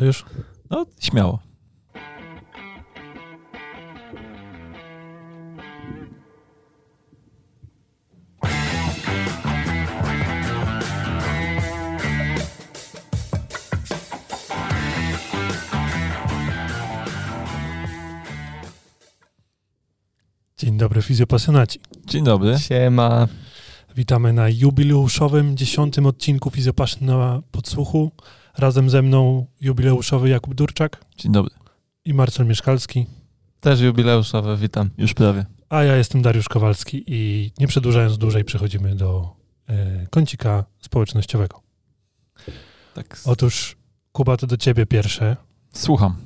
To już? No, śmiało. Dzień dobry, fizjopasjonaci. Dzień dobry. Siema. Witamy na jubileuszowym dziesiątym odcinku Fizjopaszyn na podsłuchu. Razem ze mną jubileuszowy Jakub Durczak Dzień dobry. i Marcel Mieszkalski, Też jubileuszowe, witam. Już prawie. a ja jestem Dariusz Kowalski i nie przedłużając dłużej przechodzimy do e, kącika społecznościowego. Tak. Otóż Kuba, to do ciebie pierwsze. Słucham.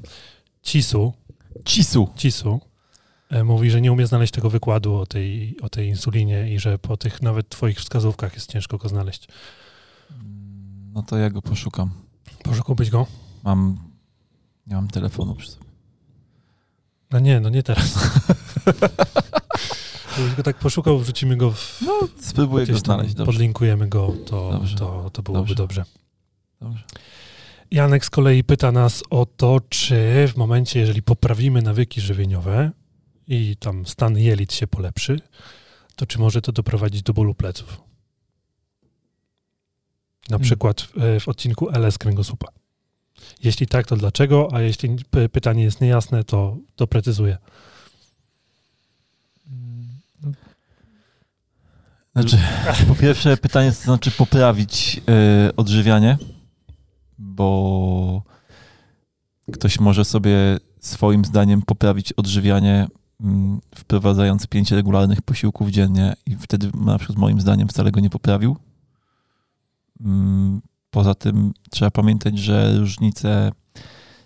Cisu, Cisu. Cisu mówi, że nie umie znaleźć tego wykładu o tej, o tej insulinie i że po tych nawet twoich wskazówkach jest ciężko go znaleźć. No to ja go poszukam. Poszukałbyś go? Mam. Nie mam telefonu przy sobie. No nie, no nie teraz. Gdybyś go tak poszukał, wrzucimy go w... No, spróbuję go znaleźć. Dobrze. Podlinkujemy go, to, Dobrze. to, to byłoby dobrze. Dobrze. Janek z kolei pyta nas o to, czy w momencie, jeżeli poprawimy nawyki żywieniowe i tam stan jelit się polepszy, to czy może to doprowadzić do bólu pleców? Na Hmm. przykład e, w odcinku LS kręgosłupa. Jeśli tak, to dlaczego? A jeśli pytanie jest niejasne, to doprecyzuję. Znaczy, po pierwsze pytanie to znaczy poprawić e, odżywianie, bo ktoś może sobie swoim zdaniem poprawić odżywianie wprowadzając pięć regularnych posiłków dziennie i wtedy na przykład moim zdaniem wcale go nie poprawił. Mm, Poza tym trzeba pamiętać, że różnice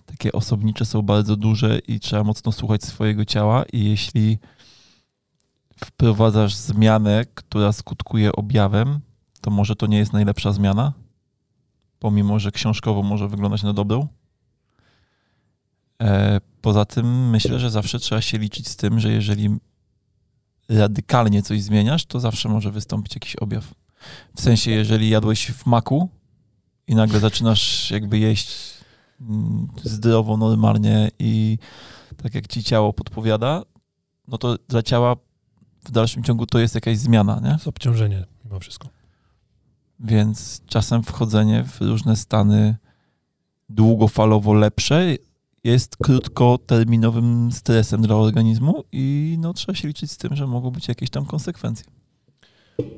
takie osobnicze są bardzo duże i trzeba mocno słuchać swojego ciała i jeśli wprowadzasz zmianę, która skutkuje objawem, to może to nie jest najlepsza zmiana, pomimo że książkowo może wyglądać na dobrą. E, Poza tym myślę, że zawsze trzeba się liczyć z tym, że jeżeli radykalnie coś zmieniasz, to zawsze może wystąpić jakiś objaw. W sensie, jeżeli jadłeś w maku i nagle zaczynasz jakby jeść mm, zdrowo, normalnie i tak jak ci ciało podpowiada, no to dla ciała w dalszym ciągu to jest jakaś zmiana, nie? jest obciążenie mimo wszystko. Więc czasem wchodzenie w różne stany długofalowo lepsze jest krótkoterminowym stresem dla organizmu i no, trzeba się liczyć z tym, że mogą być jakieś tam konsekwencje.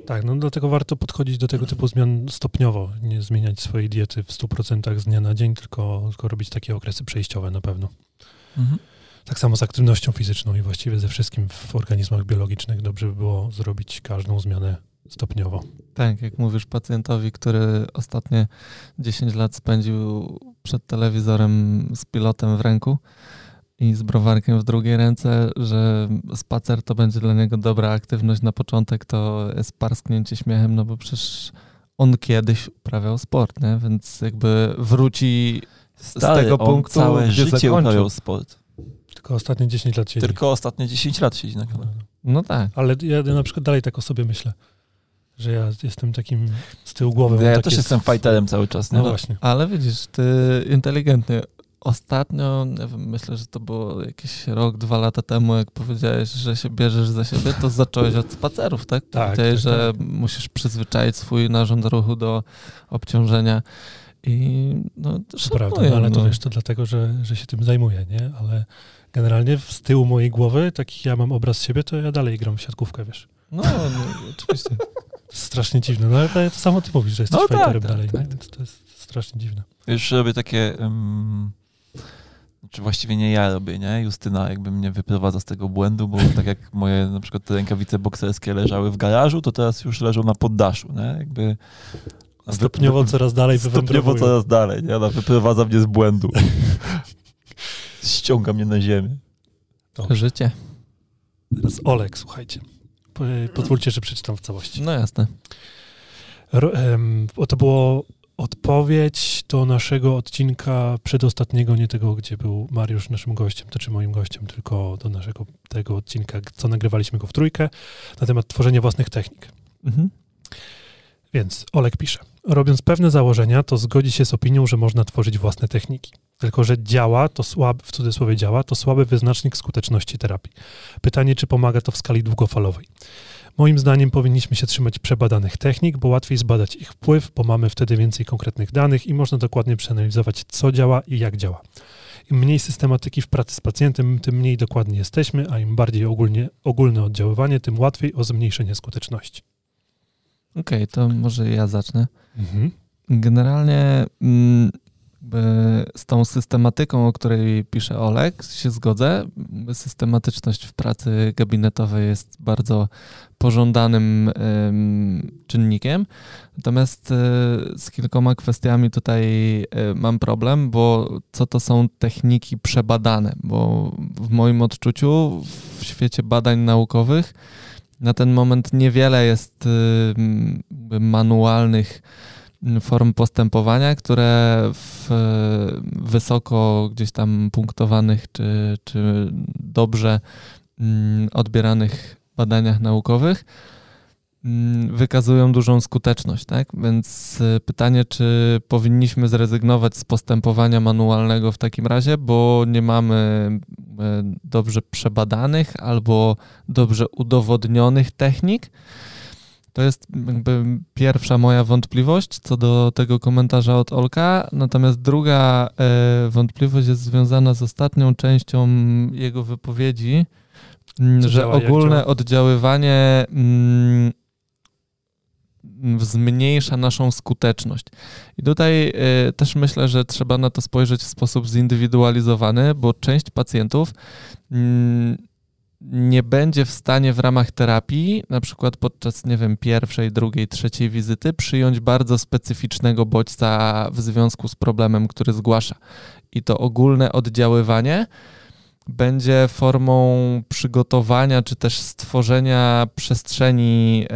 Tak, no dlatego warto podchodzić do tego typu zmian stopniowo, nie zmieniać swojej diety w 100% z dnia na dzień, tylko, tylko robić takie okresy przejściowe na pewno. Mhm. Tak samo z aktywnością fizyczną i właściwie ze wszystkim w organizmach biologicznych dobrze by było zrobić każdą zmianę stopniowo. Tak, jak mówisz pacjentowi, który ostatnie 10 lat spędził przed telewizorem z pilotem w ręku i z browarkiem w drugiej ręce, że spacer to będzie dla niego dobra aktywność na początek, to jest parsknięcie śmiechem, no bo przecież on kiedyś uprawiał sport, nie? więc jakby wróci Stary, tego punktu, całe gdzie życie zakończył. uprawiał sport. Tylko ostatnie 10 lat siedzi. Tylko ostatnie 10 lat siedzi na kanale. No tak. Ale ja na przykład dalej tak o sobie myślę, że ja jestem takim z tyłu głowy. mam Ja takie też jestem fighterem cały czas. No nie? właśnie. Ale widzisz, ty inteligentny. Ostatnio, nie wiem, myślę, że to było jakieś rok, dwa lata temu, jak powiedziałeś, że się bierzesz za siebie, to zacząłeś od spacerów, tak? Tak, Powiedziałeś, tak, że musisz przyzwyczaić swój narząd ruchu do obciążenia i no, To szanuję, prawda, no, ale to no. wiesz, to dlatego, że, że się tym zajmuję, nie? Ale generalnie z tyłu mojej głowy, taki ja mam obraz siebie, to ja dalej gram w siatkówkę, wiesz. No, no, oczywiście. Strasznie dziwne, no ale to, to samo ty mówisz, że jesteś No tak, fighterem tak, dalej, tak, tak. To jest strasznie dziwne. Już robię takie. Um, czy właściwie nie ja robię, nie? Justyna jakby mnie wyprowadza z tego błędu, bo tak jak moje na przykład te rękawice bokserskie leżały w garażu, to teraz już leżą na poddaszu, nie? Jakby. Stopniowo coraz dalej Stopniowo coraz dalej, nie? Ona wyprowadza mnie z błędu. Ściąga mnie na ziemię. Dobrze. Życie. Teraz Olek, słuchajcie. Po- Pozwólcie, że przeczytam w całości. No jasne. Ro, em, o, to było odpowiedź do naszego odcinka przedostatniego, nie tego, gdzie był Mariusz naszym gościem, to czy moim gościem, tylko do naszego tego odcinka, co nagrywaliśmy go w trójkę, na temat tworzenia własnych technik. Mhm. Więc Olek pisze. Robiąc pewne założenia, to zgodzi się z opinią, że można tworzyć własne techniki. Tylko, że działa, to słaby, w cudzysłowie działa, to słaby wyznacznik skuteczności terapii. Pytanie, czy pomaga to w skali długofalowej. Moim zdaniem powinniśmy się trzymać przebadanych technik, bo łatwiej zbadać ich wpływ, bo mamy wtedy więcej konkretnych danych i można dokładnie przeanalizować, co działa i jak działa. Im mniej systematyki w pracy z pacjentem, tym mniej dokładni jesteśmy, a im bardziej ogólnie, ogólne oddziaływanie, tym łatwiej o zmniejszenie skuteczności. Okej, okay, to może ja zacznę. Mhm. Generalnie mm, z tą systematyką, o której pisze Olek, się zgodzę. Systematyczność w pracy gabinetowej jest bardzo pożądanym czynnikiem. Natomiast e, z kilkoma kwestiami tutaj e, mam problem, bo co to są techniki przebadane? Bo w moim odczuciu w świecie badań naukowych na ten moment niewiele jest manualnych form postępowania, które w wysoko gdzieś tam punktowanych czy, czy dobrze mm, odbieranych badaniach naukowych. mm, wykazują dużą skuteczność, tak? Więc y, pytanie, czy powinniśmy zrezygnować z postępowania manualnego w takim razie, bo nie mamy y, dobrze przebadanych albo dobrze udowodnionych technik, to jest jakby pierwsza moja wątpliwość co do tego komentarza od Olka. Natomiast druga e, wątpliwość jest związana z ostatnią częścią jego wypowiedzi, co że działa, ogólne oddziaływanie mm, zmniejsza naszą skuteczność. I tutaj y, też myślę, że trzeba na to spojrzeć w sposób zindywidualizowany, bo część pacjentów y, nie będzie w stanie w ramach terapii, na przykład podczas, nie wiem, pierwszej, drugiej, trzeciej wizyty, przyjąć bardzo specyficznego bodźca w związku z problemem, który zgłasza. I to ogólne oddziaływanie będzie formą przygotowania czy też stworzenia przestrzeni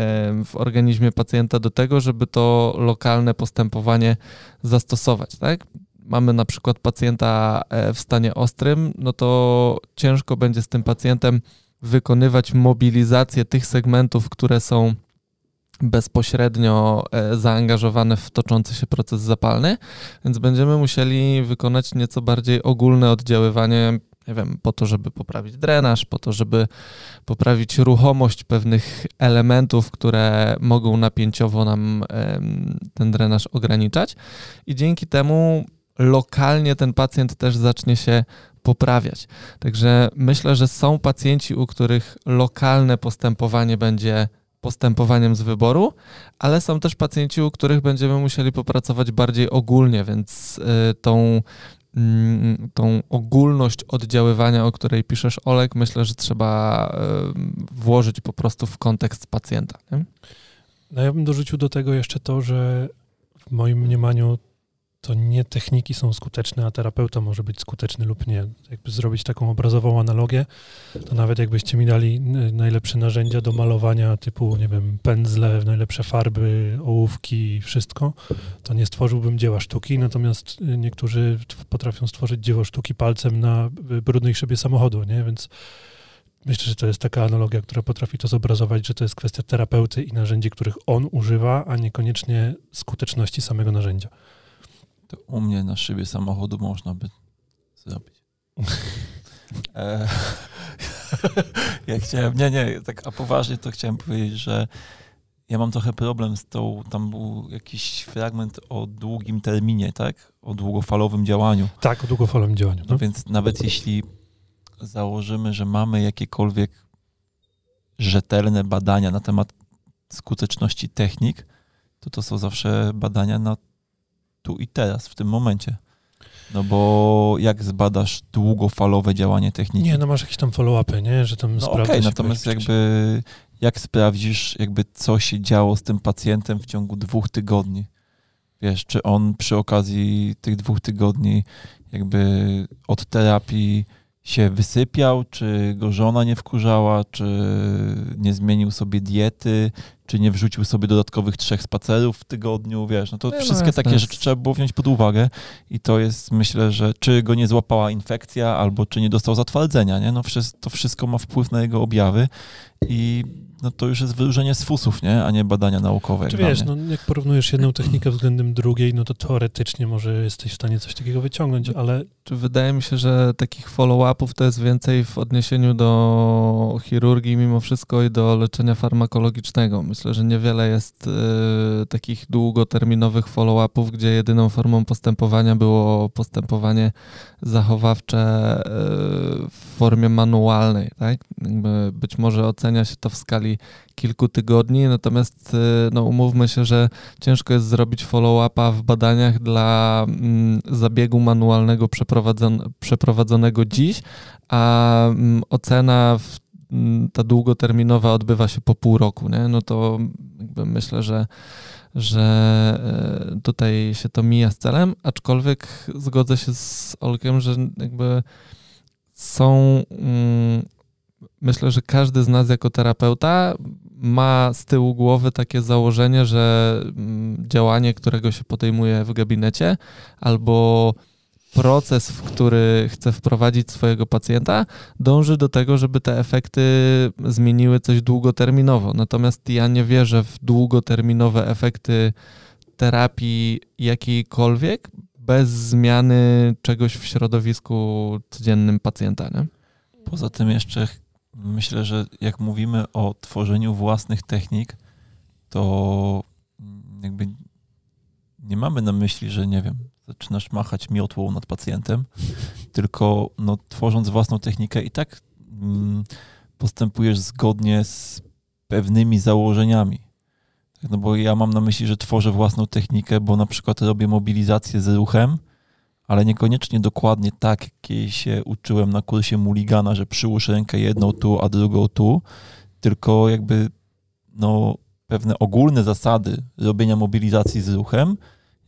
w organizmie pacjenta do tego, żeby to lokalne postępowanie zastosować. Tak? mamy na przykład pacjenta e, w stanie ostrym, no to ciężko będzie z tym pacjentem wykonywać mobilizację tych segmentów, które są bezpośrednio e, zaangażowane w toczący się proces zapalny, więc będziemy musieli wykonać nieco bardziej ogólne oddziaływanie, nie wiem, po to, żeby poprawić drenaż, po to, żeby poprawić ruchomość pewnych elementów, które mogą napięciowo nam ten drenaż ograniczać i dzięki temu lokalnie ten pacjent też zacznie się poprawiać. Także myślę, że są pacjenci, u których lokalne postępowanie będzie postępowaniem z wyboru, ale są też pacjenci, u których będziemy musieli popracować bardziej ogólnie, więc y, tą, tą ogólność oddziaływania, o której piszesz, Olek, myślę, że trzeba włożyć po prostu w kontekst pacjenta. Nie? No ja bym dorzucił do tego jeszcze to, że w moim mniemaniu to nie techniki są skuteczne, a terapeuta może być skuteczny lub nie. Jakby zrobić taką obrazową analogię, to nawet jakbyście mi dali najlepsze narzędzia do malowania, typu, nie wiem, pędzle, najlepsze farby, ołówki, wszystko, to nie stworzyłbym dzieła sztuki, natomiast y, niektórzy potrafią stworzyć dzieło sztuki palcem na y, brudnej szybie samochodu, nie? Więc myślę, że to jest taka analogia, która potrafi to zobrazować, że to jest kwestia terapeuty i narzędzi, których on używa, a niekoniecznie skuteczności samego narzędzia. To u mnie na szybie samochodu można by zrobić. e, ja chciałem, nie, nie, tak a poważnie to chciałem powiedzieć, że ja mam trochę problem z tą, tam był jakiś fragment o długim terminie, tak? O długofalowym działaniu. Tak, o długofalowym działaniu. No, no więc nawet jeśli założymy, że mamy jakiekolwiek rzetelne badania na temat skuteczności technik, to to są zawsze badania na tu i teraz, w tym momencie. No bo jak zbadasz długofalowe działanie techniki? Nie, no masz jakieś tam follow-upy, nie? Że tam no okej, okay, natomiast jakby jak sprawdzisz jakby co się działo z tym pacjentem w ciągu dwóch tygodni? Wiesz, czy on przy okazji tych dwóch tygodni jakby od terapii się wysypiał, czy go żona nie wkurzała, czy nie zmienił sobie diety, czy nie wrzucił sobie dodatkowych trzech spacerów w tygodniu, wiesz, no to no wszystkie jasne, takie jest- rzeczy trzeba było wziąć pod uwagę i to jest, myślę, że czy go nie złapała infekcja, albo czy nie dostał zatwardzenia, nie? No to wszystko ma wpływ na jego objawy i no to już jest wyróżnienie z fusów, nie? A nie badania naukowe. Czy wiesz, no, jak porównujesz jedną technikę względem drugiej, no to teoretycznie może jesteś w stanie coś takiego wyciągnąć, ale Czy wydaje mi się, że takich follow-upów to jest więcej w odniesieniu do chirurgii mimo wszystko i do leczenia farmakologicznego. Myślę, że niewiele jest e, takich długoterminowych follow-upów, gdzie jedyną formą postępowania było postępowanie zachowawcze e, w formie manualnej. Tak? Być może ocenia się to w skali kilku tygodni, natomiast e, no, umówmy się, że ciężko jest zrobić follow-upa w badaniach dla mm, zabiegu manualnego przeprowadzon- przeprowadzonego dziś, a mm, ocena w, ta długoterminowa odbywa się po pół roku, nie? no to myślę, że że e, tutaj się to mija z celem, aczkolwiek zgodzę się z Olkiem, że jakby są mm, myślę, że każdy z nas jako terapeuta ma z tyłu głowy takie założenie, że mm, działanie, którego się podejmuje w gabinecie, albo proces, w który chce wprowadzić swojego pacjenta, dąży do tego, żeby te efekty zmieniły coś długoterminowo. Natomiast ja nie wierzę w długoterminowe efekty terapii jakiejkolwiek bez zmiany czegoś w środowisku codziennym pacjenta. Nie? Poza tym jeszcze myślę, że jak mówimy o tworzeniu własnych technik, to jakby nie mamy na myśli, że nie wiem, zaczynasz machać miotłą nad pacjentem, tylko no, tworząc własną technikę i tak mm, postępujesz zgodnie z pewnymi założeniami. Tak, No bo ja mam na myśli, że tworzę własną technikę, bo na przykład robię mobilizację z ruchem, ale niekoniecznie dokładnie tak, jakiej się uczyłem na kursie Muligana, że przyłóż rękę jedną tu, a drugą tu, tylko jakby no, pewne ogólne zasady robienia mobilizacji z ruchem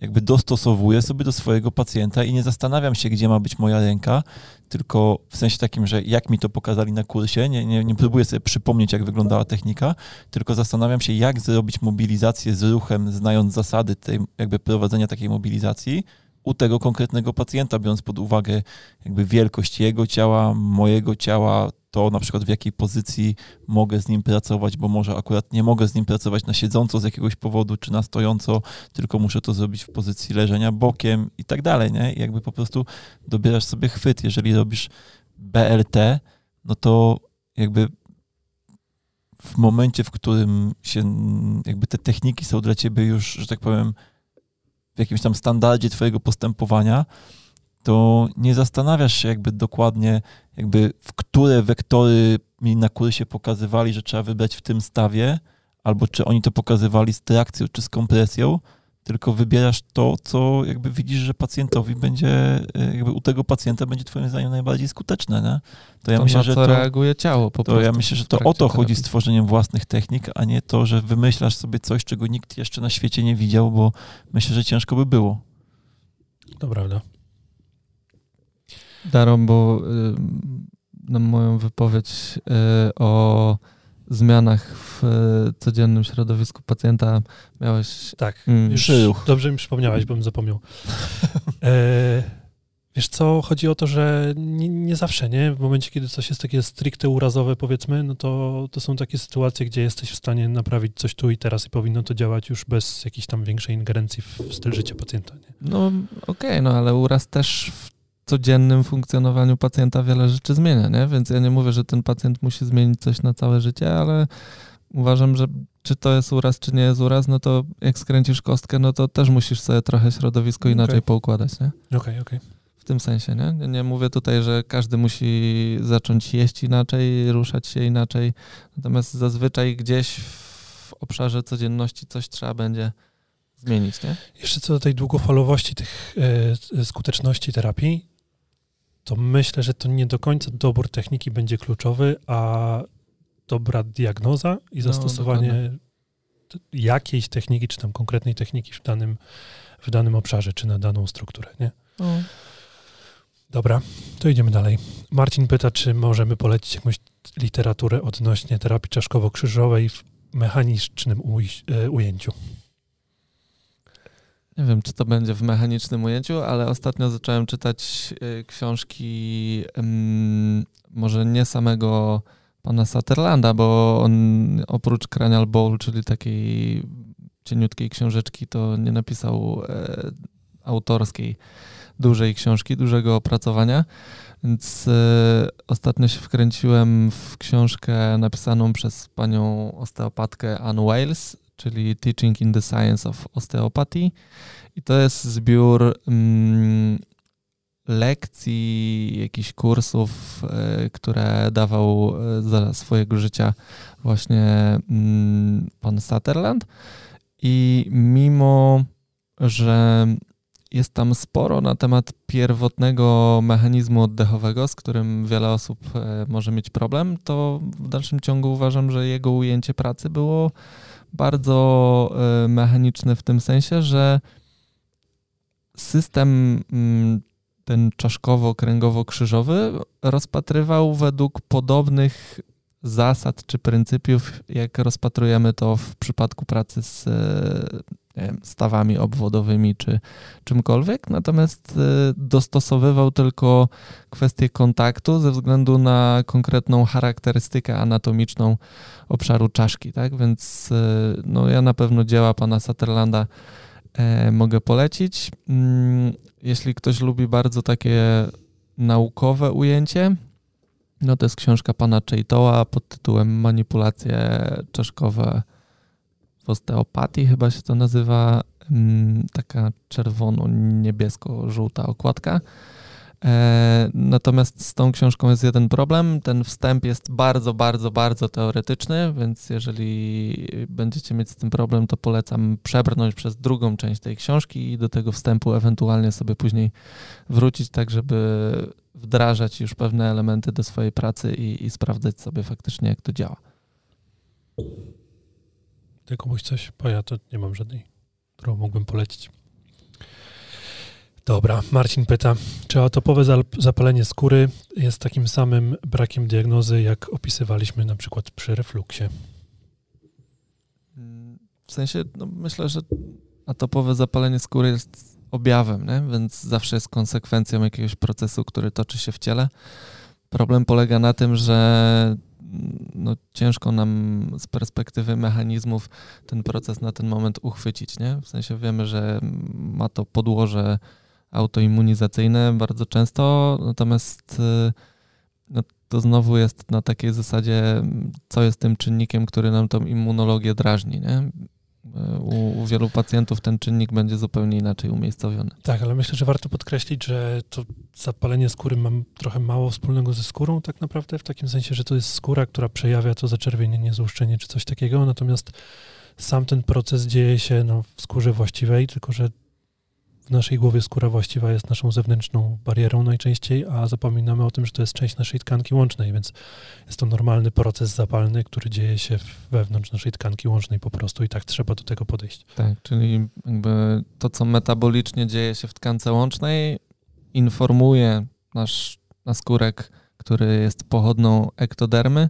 jakby dostosowuję sobie do swojego pacjenta i nie zastanawiam się, gdzie ma być moja ręka, tylko w sensie takim, że jak mi to pokazali na kursie, nie, nie, nie próbuję sobie przypomnieć, jak wyglądała technika, tylko zastanawiam się, jak zrobić mobilizację z ruchem, znając zasady tej, jakby prowadzenia takiej mobilizacji u tego konkretnego pacjenta, biorąc pod uwagę jakby wielkość jego ciała, mojego ciała, to na przykład w jakiej pozycji mogę z nim pracować, bo może akurat nie mogę z nim pracować na siedząco z jakiegoś powodu, czy na stojąco, tylko muszę to zrobić w pozycji leżenia bokiem i tak dalej, nie? I jakby po prostu dobierasz sobie chwyt. Jeżeli robisz BLT, no to jakby w momencie, w którym się jakby te techniki są dla ciebie już, że tak powiem, w jakimś tam standardzie twojego postępowania, to nie zastanawiasz się jakby dokładnie, jakby w które wektory mi na kursie pokazywali, że trzeba wybrać w tym stawie, albo czy oni to pokazywali z trakcją czy z kompresją, tylko wybierasz to, co jakby widzisz, że pacjentowi będzie, y, jakby u tego pacjenta będzie twoim zdaniem najbardziej skuteczne, nie? To ja to myślę, na że to, reaguje ciało po to prostu. ja myślę, że to o to chodzi z tworzeniem własnych technik, a nie to, że wymyślasz sobie coś, czego nikt jeszcze na świecie nie widział, bo myślę, że ciężko by było. to prawda. Darom, bo y, na moją wypowiedź y, o zmianach w y, codziennym środowisku pacjenta miałeś... Tak, Mm. już dobrze mi przypomniałeś, bym zapomniał. E, wiesz co, chodzi o to, że nie, nie zawsze, nie? W momencie, kiedy coś jest takie stricte urazowe, powiedzmy, no to, to są takie sytuacje, gdzie jesteś w stanie naprawić coś tu i teraz i powinno to działać już bez jakiejś tam większej ingerencji w, styl życia pacjenta, nie? No okej, no ale uraz też w codziennym funkcjonowaniu pacjenta wiele rzeczy zmienia, nie? Więc ja nie mówię, że ten pacjent musi zmienić coś na całe życie, ale uważam, że czy to jest uraz, czy nie jest uraz, no to jak skręcisz kostkę, no to też musisz sobie trochę środowisko inaczej Okej. poukładać, nie? Okej, okej. W tym sensie, nie? nie? Mówię tutaj, że każdy musi zacząć jeść inaczej, ruszać się inaczej, natomiast zazwyczaj gdzieś w obszarze codzienności coś trzeba będzie zmienić, nie? Jeszcze co do tej długofalowości tych e, skuteczności terapii, to myślę, że to nie do końca dobór techniki będzie kluczowy, a dobra diagnoza i zastosowanie t- jakiejś techniki, czy tam konkretnej techniki w danym, w danym obszarze, czy na daną strukturę, nie? Dobra, to idziemy dalej. Marcin pyta, czy możemy polecić jakąś literaturę odnośnie terapii czaszkowo-krzyżowej w mechanicznym uj- ujęciu. Nie wiem, czy to będzie w mechanicznym ujęciu, ale ostatnio zacząłem czytać książki, może nie samego pana Sutherlanda, bo on oprócz Cranial Bowl, czyli takiej cieniutkiej książeczki, to nie napisał e, autorskiej dużej książki, dużego opracowania. Więc e, ostatnio się wkręciłem w książkę napisaną przez panią osteopatkę Ann Wales, czyli Teaching in the Science of Osteopathy. I to jest zbiór mm, lekcji, jakichś kursów, e, które dawał e, za swojego życia właśnie mm, pan Sutherland. I mimo, że jest tam sporo na temat pierwotnego mechanizmu oddechowego, z którym wiele osób e, może mieć problem, to w dalszym ciągu uważam, że jego ujęcie pracy było bardzo mechaniczne w tym sensie, że system mm, ten czaszkowo-kręgowo-krzyżowy rozpatrywał według podobnych zasad czy pryncypiów, jak rozpatrujemy to w przypadku pracy z wiem, stawami obwodowymi czy czymkolwiek, natomiast e, dostosowywał tylko kwestię kontaktu ze względu na konkretną charakterystykę anatomiczną obszaru czaszki, tak? Więc e, no, ja na pewno dzieła pana Sutherlanda e, mogę polecić. Mm, jeśli ktoś lubi bardzo takie naukowe ujęcie, no to jest książka pana Cheitoa pod tytułem Manipulacje czaszkowe w osteopatii, chyba się to nazywa. Mm, taka czerwono-niebiesko-żółta okładka. E, natomiast z tą książką jest jeden problem. Ten wstęp jest bardzo, bardzo, bardzo teoretyczny, więc jeżeli będziecie mieć z tym problem, to polecam przebrnąć przez drugą część tej książki i do tego wstępu ewentualnie sobie później wrócić, tak żeby wdrażać już pewne elementy do swojej pracy i, i sprawdzać sobie faktycznie, jak to działa. Ty komuś coś? Bo ja to nie mam żadnej, którą mógłbym polecić. Dobra, Marcin pyta, czy atopowe zapalenie skóry jest takim samym brakiem diagnozy, jak opisywaliśmy na przykład przy refluksie? W sensie, no myślę, że atopowe zapalenie skóry jest objawem, nie? więc zawsze jest konsekwencją jakiegoś procesu, który toczy się w ciele. Problem polega na tym, że no, ciężko nam z perspektywy mechanizmów ten proces na ten moment uchwycić. Nie? W sensie wiemy, że ma to podłoże autoimmunizacyjne bardzo często, natomiast y, no, to znowu jest na takiej zasadzie, co jest tym czynnikiem, który nam tą immunologię drażni. Nie? U, u, wielu pacjentów ten czynnik będzie zupełnie inaczej umiejscowiony. Tak, ale myślę, że warto podkreślić, że to zapalenie skóry ma trochę mało wspólnego ze skórą tak naprawdę, w takim sensie, że to jest skóra, która przejawia to zaczerwienienie, złuszczenie czy coś takiego, natomiast sam ten proces dzieje się no, w skórze właściwej, tylko że w naszej głowie skóra właściwa jest naszą zewnętrzną barierą najczęściej, a zapominamy o tym, że to jest część naszej tkanki łącznej, więc jest to normalny proces zapalny, który dzieje się wewnątrz naszej tkanki łącznej po prostu i tak trzeba do tego podejść. Tak, czyli jakby to, co metabolicznie dzieje się w tkance łącznej, informuje nasz naskórek, który jest pochodną ektodermy,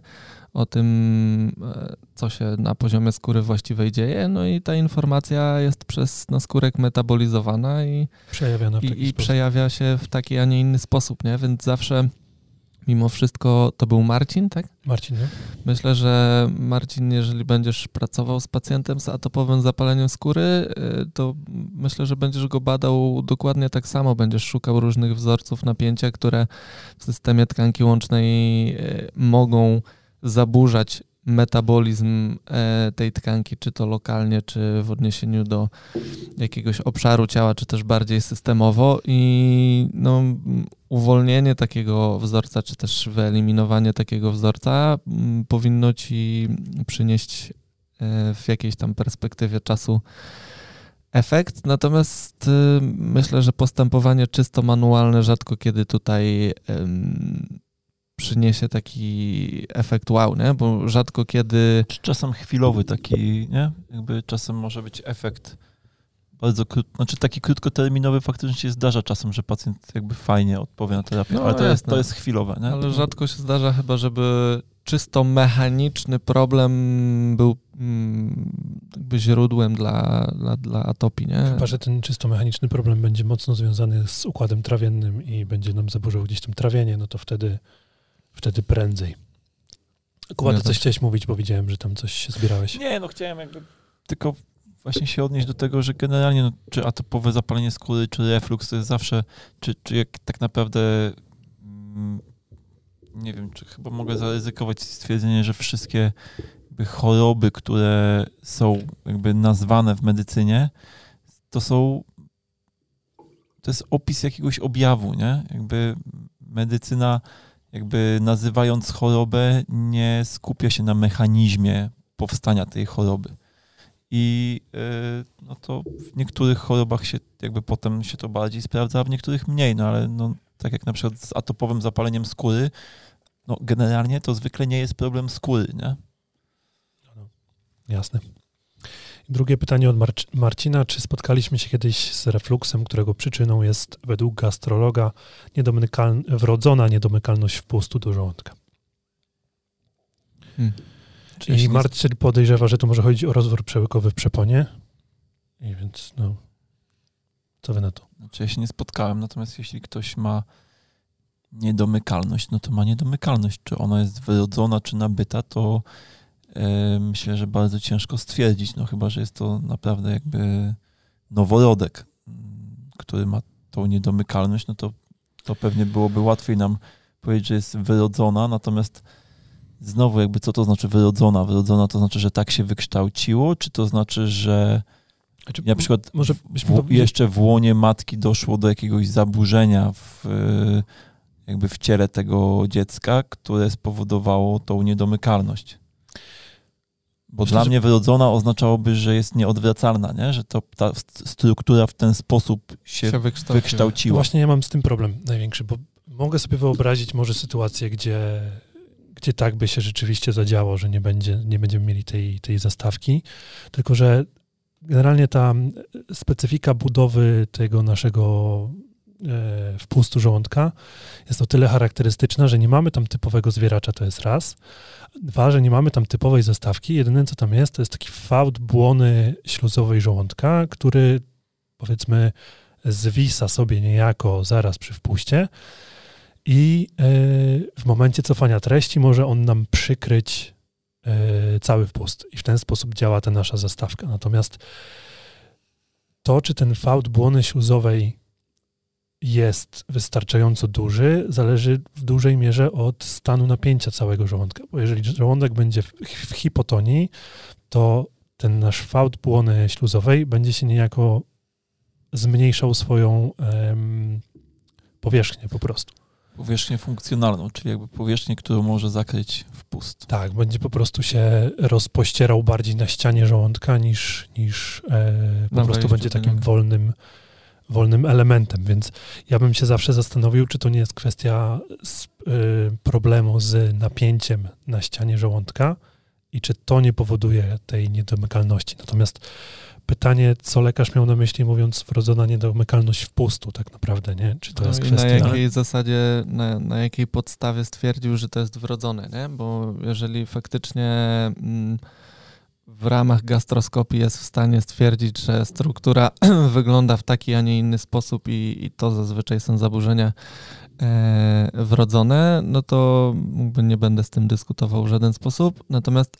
o tym, e, co się na poziomie skóry właściwej dzieje, no i ta informacja jest przez naskórek metabolizowana i, i, i przejawia się w taki, a nie inny sposób, nie? Więc zawsze mimo wszystko to był Marcin, tak? Marcin, nie? Myślę, że Marcin, jeżeli będziesz pracował z pacjentem z atopowym zapaleniem skóry, e, to myślę, że będziesz go badał dokładnie tak samo. Będziesz szukał różnych wzorców napięcia, które w systemie tkanki łącznej e, mogą zaburzać metabolizm e, tej tkanki, czy to lokalnie, czy w odniesieniu do jakiegoś obszaru ciała, czy też bardziej systemowo. I no, uwolnienie takiego wzorca, czy też wyeliminowanie takiego wzorca powinno ci przynieść e, w jakiejś tam perspektywie czasu efekt, natomiast y, myślę, że postępowanie czysto manualne rzadko kiedy tutaj przyniesie taki efekt wow, nie? Bo rzadko kiedy... Czasem chwilowy taki, nie? Jakby czasem może być efekt bardzo krótko, znaczy taki krótkoterminowy faktycznie się zdarza czasem, że pacjent jakby fajnie odpowie na terapię, no, ale to jest, to jest chwilowe, nie? Ale rzadko się zdarza chyba, żeby czysto mechaniczny problem był mm, jakby źródłem dla, dla, dla atopii, nie? Chyba, że ten czysto mechaniczny problem będzie mocno związany z układem trawiennym i będzie nam zaburzał gdzieś tam trawienie, no to wtedy, wtedy prędzej. Kuba, ty coś chciałeś mówić, bo widziałem, że tam coś się zbierałeś. Nie, no chciałem jakby tylko właśnie się odnieść do tego, że generalnie no, czy atopowe zapalenie skóry, czy reflux to jest zawsze, czy, czy jak tak naprawdę mm, nie wiem, czy chyba mogę zaryzykować stwierdzenie, że wszystkie choroby, które są jakby nazwane w medycynie, to są to jest opis jakiegoś objawu, nie? Jakby medycyna jakby nazywając chorobę nie skupia się na mechanizmie powstania tej choroby. I yy, no to w niektórych chorobach się jakby potem się to bardziej sprawdza, a w niektórych mniej, no ale no, tak jak na przykład z atopowym zapaleniem skóry, no generalnie to zwykle nie jest problem skóry, nie? Jasne. Drugie pytanie od Mar- Marcina. Czy spotkaliśmy się kiedyś z refluksem, którego przyczyną jest według gastrologa niedomykal- wrodzona niedomykalność wpustu do żołądka? Hmm. I Marcin podejrzewa, że to może chodzić o rozwór przełykowy w przeponie. I więc, no, co wy na to? Znaczy, ja się nie spotkałem, natomiast jeśli ktoś ma niedomykalność, no to ma niedomykalność. Czy ona jest wyrodzona, czy nabyta, to myślę, że bardzo ciężko stwierdzić, no chyba, że jest to naprawdę jakby noworodek, który ma tą niedomykalność, no to, to pewnie byłoby łatwiej nam powiedzieć, że jest wyrodzona, natomiast znowu jakby co to znaczy wyrodzona? Wyrodzona to znaczy, że tak się wykształciło, czy to znaczy, że znaczy, na przykład może w, jeszcze w łonie matki doszło do jakiegoś zaburzenia w, jakby w ciele tego dziecka, które spowodowało tą niedomykalność. Bo Myślę, dla mnie wyrodzona oznaczałoby, że jest nieodwracalna, nie? że to ta struktura w ten sposób się, się wykształciła. wykształciła. Właśnie ja mam z tym problem największy, bo mogę sobie wyobrazić może sytuację, gdzie, gdzie tak by się rzeczywiście zadziało, że nie, będzie, nie będziemy mieli tej, tej zastawki, tylko że generalnie ta specyfika budowy tego naszego E, wpustu żołądka jest o tyle charakterystyczna, że nie mamy tam typowego zwieracza, to jest raz. Dwa, że nie mamy tam typowej zastawki. Jedyne, co tam jest, to jest taki fałd błony śluzowej żołądka, który powiedzmy zwisa sobie niejako zaraz przy wpuście i e, w momencie cofania treści może on nam przykryć e, cały wpust i w ten sposób działa ta nasza zastawka. Natomiast to, czy ten fałd błony śluzowej jest wystarczająco duży, zależy w dużej mierze od stanu napięcia całego żołądka. Bo jeżeli żołądek będzie w, w hipotonii, to ten nasz fałd błony śluzowej będzie się niejako zmniejszał swoją em, powierzchnię po prostu. Powierzchnię funkcjonalną, czyli jakby powierzchnię, którą może zakryć wpust. Tak, będzie po prostu się rozpościerał bardziej na ścianie żołądka niż, niż e, po prostu będzie takim wolnym wolnym elementem, więc ja bym się zawsze zastanowił, czy to nie jest kwestia y, problemu z napięciem na ścianie żołądka i czy to nie powoduje tej niedomykalności. Natomiast pytanie, co lekarz miał na myśli, mówiąc wrodzona niedomykalność wpustu tak naprawdę, nie? Czy to no jest kwestia... Na jakiej zasadzie, na, na, jakiej podstawie stwierdził, że to jest wrodzone, nie? Bo jeżeli faktycznie... Mm, w ramach gastroskopii jest w stanie stwierdzić, że struktura wygląda w taki, a nie inny sposób i, i to zazwyczaj są zaburzenia e, wrodzone, no to nie będę z tym dyskutował w żaden sposób. Natomiast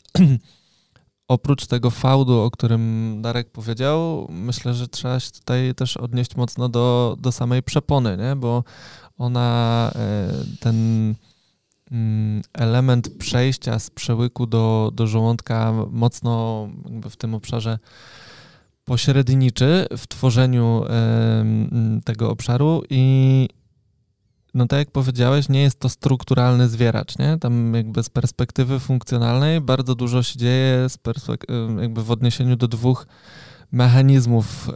oprócz tego fałdu, o którym Darek powiedział, myślę, że trzeba się tutaj też odnieść mocno do, do samej przepony, nie? bo ona, e, ten element przejścia z przełyku do, do żołądka mocno w tym obszarze pośredniczy w tworzeniu tego obszaru i no tak jak powiedziałeś, nie jest to strukturalny zwieracz, nie? Tam jakby z perspektywy funkcjonalnej bardzo dużo się dzieje z jakby w odniesieniu do dwóch mechanizmów e,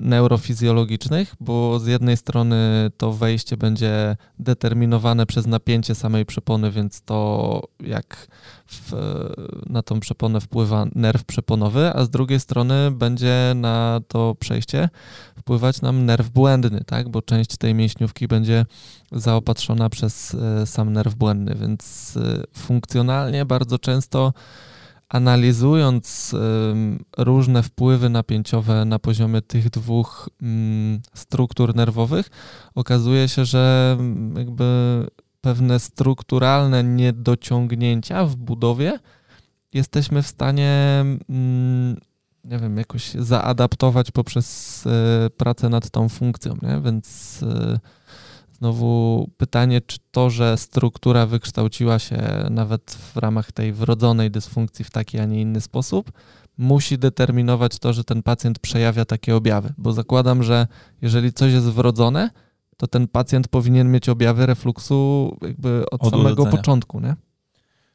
neurofizjologicznych, bo z jednej strony to wejście będzie determinowane przez napięcie samej przepony, więc to jak w, na tą przeponę wpływa nerw przeponowy, a z drugiej strony będzie na to przejście wpływać nam nerw błędny, tak? bo część tej mięśniówki będzie zaopatrzona przez e, sam nerw błędny, więc e, funkcjonalnie bardzo często analizując różne wpływy napięciowe na poziomie tych dwóch mm, struktur nerwowych, okazuje się, że mm, jakby pewne strukturalne niedociągnięcia w budowie jesteśmy w stanie, mm, nie wiem, jakoś zaadaptować poprzez e, pracę nad tą funkcją, nie? Więc e, Znowu pytanie, czy to, że struktura wykształciła się nawet w ramach tej wrodzonej dysfunkcji w taki, a nie inny sposób, musi determinować to, że ten pacjent przejawia takie objawy. Bo zakładam, że jeżeli coś jest wrodzone, to ten pacjent powinien mieć objawy refluksu jakby od, od samego urodzenia. początku, nie?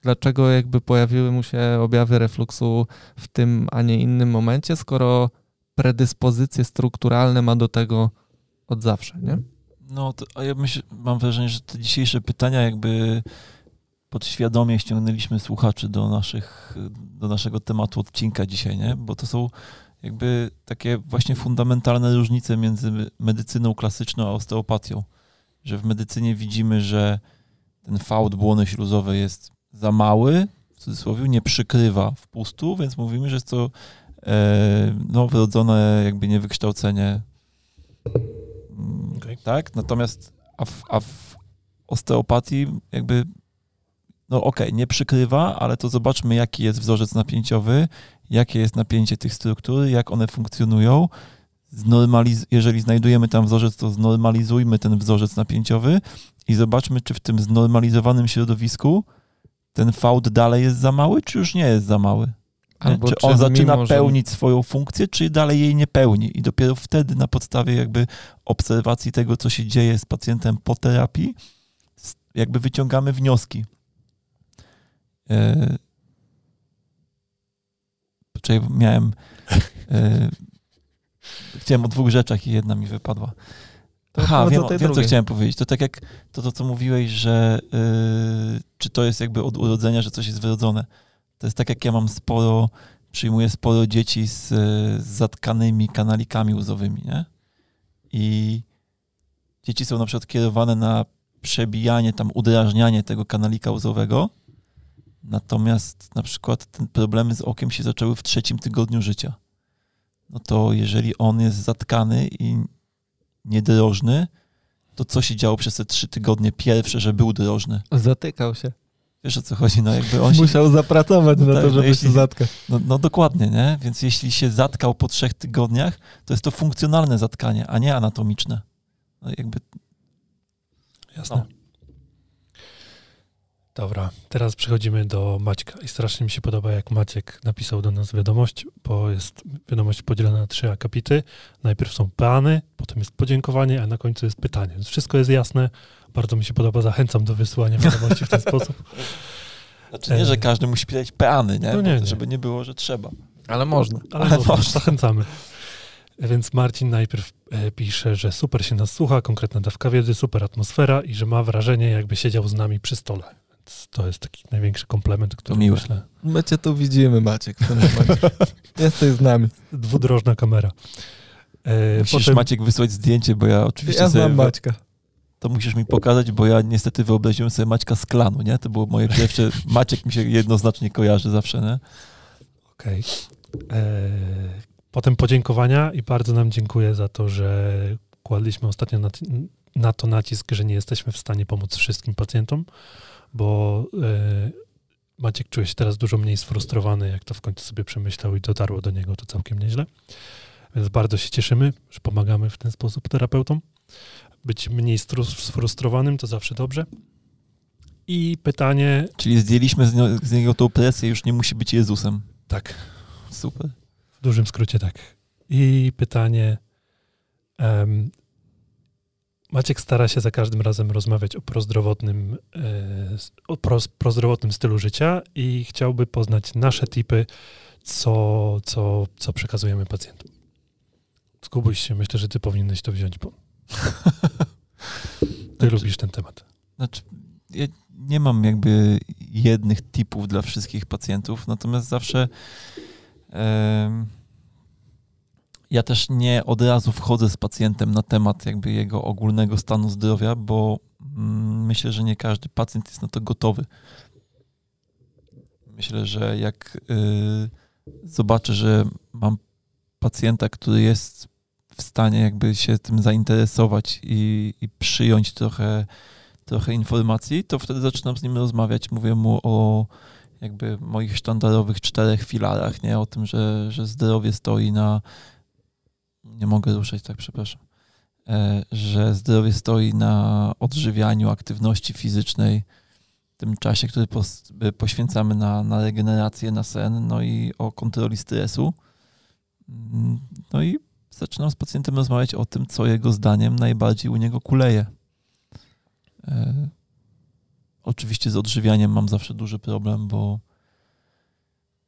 Dlaczego jakby pojawiły mu się objawy refluksu w tym, a nie innym momencie, skoro predyspozycje strukturalne ma do tego od zawsze, nie? No, a ja myślę, mam wrażenie, że te dzisiejsze pytania jakby podświadomie ściągnęliśmy słuchaczy do, naszych, do naszego tematu odcinka dzisiaj, nie? Bo to są jakby takie właśnie fundamentalne różnice między medycyną klasyczną a osteopatią. Że w medycynie widzimy, że ten fałd błony śluzowej jest za mały, w cudzysłowie, nie przykrywa wpustu, więc mówimy, że jest to e, no, wrodzone jakby niewykształcenie. Tak? Natomiast a w, a w osteopatii jakby no okej, okay, nie przykrywa, ale to zobaczmy, jaki jest wzorzec napięciowy, jakie jest napięcie tych struktur, jak one funkcjonują. Znormaliz- jeżeli znajdujemy tam wzorzec, to znormalizujmy ten wzorzec napięciowy i zobaczmy, czy w tym znormalizowanym środowisku ten fałd dalej jest za mały, czy już nie jest za mały. Albo czy, czy on zaczyna może... pełnić swoją funkcję, czy dalej jej nie pełni. I dopiero wtedy na podstawie jakby obserwacji tego, co się dzieje z pacjentem po terapii, jakby wyciągamy wnioski. E... Poczekaj, miałem... E... Chciałem o dwóch rzeczach i jedna mi wypadła. Aha, wiem, wiem co chciałem powiedzieć. To tak jak to, to co mówiłeś, że yy, czy to jest jakby od urodzenia, że coś jest wyrodzone. To jest tak, jak ja mam sporo, przyjmuję sporo dzieci z, z zatkanymi kanalikami łzowymi, nie? I dzieci są na przykład kierowane na przebijanie, tam udrażnianie tego kanalika łzowego, natomiast na przykład te problemy z okiem się zaczęły w trzecim tygodniu życia. No to jeżeli on jest zatkany i niedrożny, to co się działo przez te trzy tygodnie pierwsze, że był drożny? Zatykał się. Wiesz o co chodzi? No jakby on Musiał się... zapracować no na tak, to, żeby no jeśli... się zatkać. No, no, dokładnie, nie? Więc jeśli się zatkał po trzech tygodniach, to jest to funkcjonalne zatkanie, a nie anatomiczne. No jakby... Jasne. No. Dobra, teraz przechodzimy do Maćka i strasznie mi się podoba, jak Maciek napisał do nas wiadomość, bo jest wiadomość podzielona na trzy akapity. Najpierw są plany, potem jest podziękowanie, a na końcu jest pytanie. Więc wszystko jest jasne, bardzo mi się podoba, zachęcam do wysyłania wiadomości w ten sposób. Znaczy nie, że każdy musi pisać peany, nie? No nie, nie. Żeby nie było, że trzeba. Ale można. Ale, Ale można. można. Zachęcamy. Więc Marcin najpierw e, pisze, że super się nas słucha, konkretna dawka wiedzy, super atmosfera i że ma wrażenie, jakby siedział z nami przy stole. Więc to jest taki największy komplement, który miłe. myślę. My cię tu widzimy, Maciek, w tym momencie. Jesteś z nami. Dwudrożna kamera. E, Musisz Potem... Maciek wysłać zdjęcie, bo ja oczywiście ja znam sobie... Maćka to musisz mi pokazać, bo ja niestety wyobraziłem sobie Maćka z klanu, nie? To było moje pierwsze, Maciek mi się jednoznacznie kojarzy zawsze, nie? Okej. Okay. E, potem podziękowania i bardzo nam dziękuję za to, że kładliśmy ostatnio na, na to nacisk, że nie jesteśmy w stanie pomóc wszystkim pacjentom, bo e, Maciek czuje się teraz dużo mniej sfrustrowany, jak to w końcu sobie przemyślał i dotarło do niego to całkiem nieźle. Więc bardzo się cieszymy, że pomagamy w ten sposób terapeutom być mniej sfrustrowanym, to zawsze dobrze. I pytanie. Czyli zdjęliśmy z, niego, z niego tą presję, już nie musi być Jezusem. Tak. Super. W dużym skrócie tak. I pytanie. Um, Maciek stara się za każdym razem rozmawiać o prozdrowotnym, e, o prozdrowotnym stylu życia i chciałby poznać nasze tipy, co, co, co przekazujemy pacjentom. Zgubuś się, myślę, że ty powinieneś to wziąć, bo ty znaczy, lubisz ten temat. Znaczy, ja nie mam jakby jednych typów dla wszystkich pacjentów, natomiast zawsze ja też nie od razu wchodzę z pacjentem na temat jakby jego ogólnego stanu zdrowia, bo mm, myślę, że nie każdy pacjent jest na to gotowy. Myślę, że jak y, zobaczę, że mam pacjenta, który jest w stanie jakby się tym zainteresować i, i przyjąć trochę, trochę informacji, to wtedy zaczynam z nim rozmawiać. Mówię mu o jakby moich sztandarowych czterech filarach, nie? O tym, że, że zdrowie stoi na... Nie mogę ruszać, tak, przepraszam. E, że zdrowie stoi na odżywianiu, aktywności fizycznej, tym czasie, który poświęcamy na, na regenerację, na sen, no i o kontroli stresu. Mm, no i zaczynam z pacjentem rozmawiać o tym, co jego zdaniem najbardziej u niego kuleje. E, oczywiście z odżywianiem mam zawsze duży problem, bo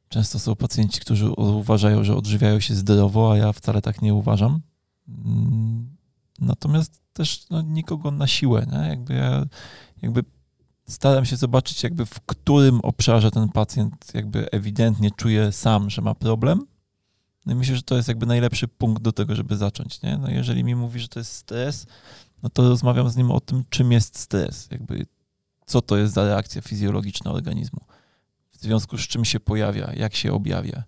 często są pacjenci, którzy uważają, że odżywiają się zdrowo, a ja wcale tak nie uważam. Mm, natomiast też no, nikogo na siłę, nie? Jakby ja, jakby staram się zobaczyć, jakby w którym obszarze ten pacjent jakby ewidentnie czuje sam, że ma problem. No i myślę, że to jest jakby najlepszy punkt do tego, żeby zacząć, nie? No jeżeli mi mówi, że to jest stres, no to rozmawiam z nim o tym, czym jest stres, jakby co to jest za reakcja fizjologiczna organizmu, w związku z czym się pojawia, jak się objawia,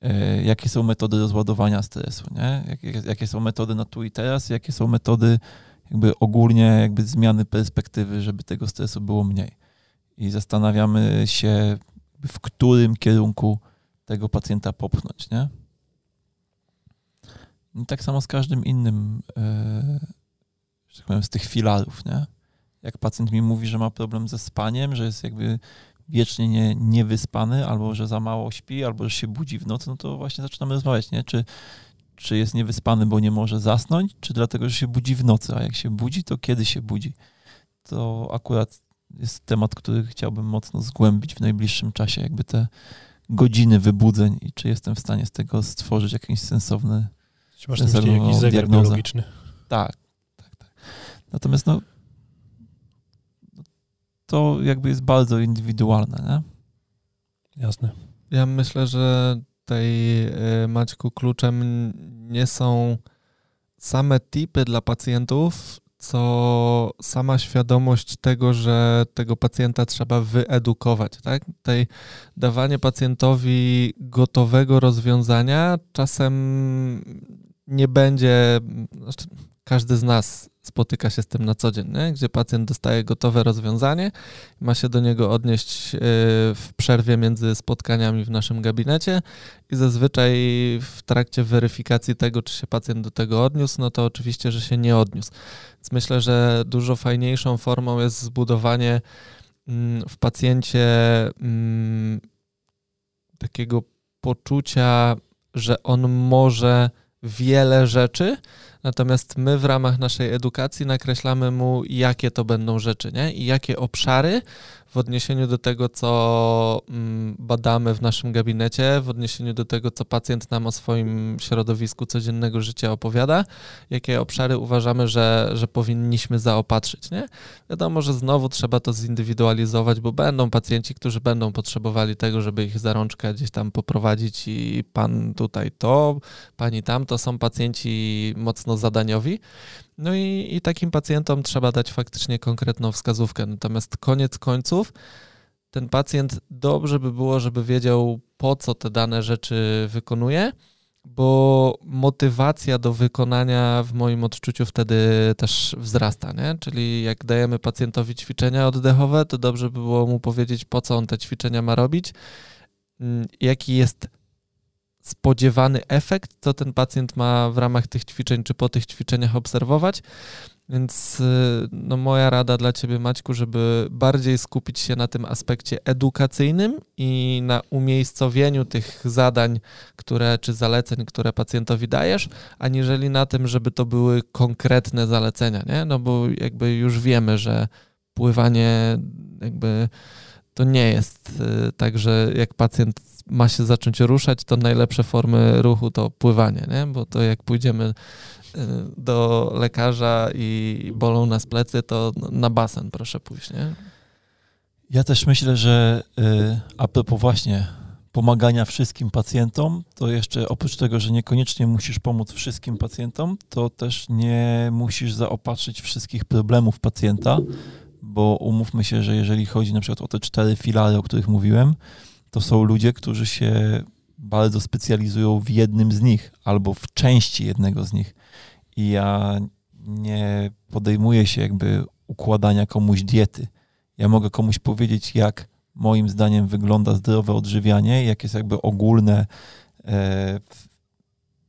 e, jakie są metody rozładowania stresu, nie? Jakie, jakie są metody na tu i teraz, jakie są metody jakby ogólnie jakby zmiany perspektywy, żeby tego stresu było mniej. I zastanawiamy się, w którym kierunku tego pacjenta popchnąć, nie? I tak samo z każdym innym, że tak powiem, z tych filarów, nie? Jak pacjent mi mówi, że ma problem ze spaniem, że jest jakby wiecznie nie, niewyspany, albo że za mało śpi, albo że się budzi w nocy, no to właśnie zaczynamy rozmawiać, nie? Czy, czy jest niewyspany, bo nie może zasnąć, czy dlatego, że się budzi w nocy, a jak się budzi, to kiedy się budzi. To akurat jest temat, który chciałbym mocno zgłębić w najbliższym czasie, jakby te godziny wybudzeń i czy jestem w stanie z tego stworzyć jakiś sensowny, czy masz na jakiś zegar diagnozę. biologiczny? Tak, tak, tak. Natomiast no, to jakby jest bardzo indywidualne, nie? Jasne. Ja myślę, że tej y, Maćku kluczem nie są same tipy dla pacjentów, co sama świadomość tego, że tego pacjenta trzeba wyedukować. Tak? Tutaj dawanie pacjentowi gotowego rozwiązania czasem nie będzie. Znaczy każdy z nas spotyka się z tym na co dzień, nie? gdzie pacjent dostaje gotowe rozwiązanie, ma się do niego odnieść y, w przerwie między spotkaniami w naszym gabinecie i zazwyczaj w trakcie weryfikacji tego, czy się pacjent do tego odniósł, no to oczywiście, że się nie odniósł. Więc myślę, że dużo fajniejszą formą jest zbudowanie mm, w pacjencie mm, takiego poczucia, że on może wiele rzeczy, Natomiast my w ramach naszej edukacji nakreślamy mu, jakie to będą rzeczy, nie? I jakie obszary w odniesieniu do tego, co mm, badamy w naszym gabinecie, w odniesieniu do tego, co pacjent nam o swoim środowisku codziennego życia opowiada, jakie obszary uważamy, że, że powinniśmy zaopatrzyć. Nie? Wiadomo, że znowu trzeba to zindywidualizować, bo będą pacjenci, którzy będą potrzebowali tego, żeby ich za rączkę gdzieś tam poprowadzić i pan tutaj to, pani tam, to są pacjenci mocno zadaniowi. No i, i takim pacjentom trzeba dać faktycznie konkretną wskazówkę. Natomiast koniec końców, ten pacjent dobrze by było, żeby wiedział, po co te dane rzeczy wykonuje, bo motywacja do wykonania w moim odczuciu wtedy też wzrasta, nie? Czyli jak dajemy pacjentowi ćwiczenia oddechowe, to dobrze by było mu powiedzieć, po co on te ćwiczenia ma robić, mm, jaki jest spodziewany efekt, co ten pacjent ma w ramach tych ćwiczeń, czy po tych ćwiczeniach obserwować. Więc y, no, moja rada dla Ciebie, Maćku, żeby bardziej skupić się na tym aspekcie edukacyjnym i na umiejscowieniu tych zadań, które, czy zaleceń, które pacjentowi dajesz, aniżeli na tym, żeby to były konkretne zalecenia, nie? No bo jakby już wiemy, że pływanie jakby to nie jest y, tak, że jak pacjent ma się zacząć ruszać, to najlepsze formy ruchu to pływanie, nie? bo to jak pójdziemy y, do lekarza i bolą nas plecy, to na basen proszę pójść. Nie? Ja też myślę, że y, a propos właśnie pomagania wszystkim pacjentom, to jeszcze oprócz tego, że niekoniecznie musisz pomóc wszystkim pacjentom, to też nie musisz zaopatrzyć wszystkich problemów pacjenta, bo umówmy się, że jeżeli chodzi na przykład o te cztery filary, o których mówiłem, to są ludzie, którzy się bardzo specjalizują w jednym z nich albo w części jednego z nich. I ja nie podejmuję się jakby układania komuś diety. Ja mogę komuś powiedzieć, jak moim zdaniem wygląda zdrowe odżywianie, jak jest jakby ogólne e,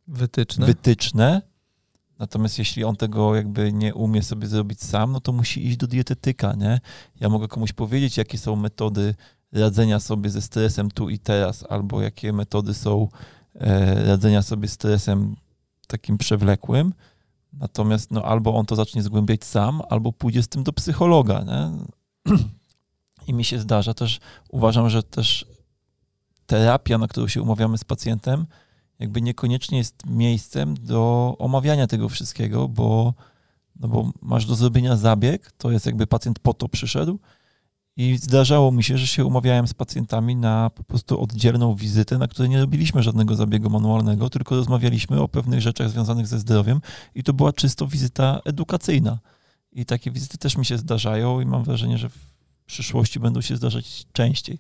wytyczne. wytyczne. Natomiast jeśli on tego jakby nie umie sobie zrobić sam, no to musi iść do dietetyka, nie? Ja mogę komuś powiedzieć, jakie są metody radzenia sobie ze stresem tu i teraz, albo jakie metody są e, radzenia sobie stresem takim przewlekłym. Natomiast no, albo on to zacznie zgłębiać sam, albo pójdzie z tym do psychologa. Nie? I mi się zdarza też, uważam, że też terapia, na którą się umawiamy z pacjentem, jakby niekoniecznie jest miejscem do omawiania tego wszystkiego, bo, no bo masz do zrobienia zabieg, to jest jakby pacjent po to przyszedł. I zdarzało mi się, że się umawiałem z pacjentami na po prostu oddzielną wizytę, na której nie robiliśmy żadnego zabiegu manualnego, tylko rozmawialiśmy o pewnych rzeczach związanych ze zdrowiem i to była czysto wizyta edukacyjna. I takie wizyty też mi się zdarzają i mam wrażenie, że w przyszłości będą się zdarzać częściej.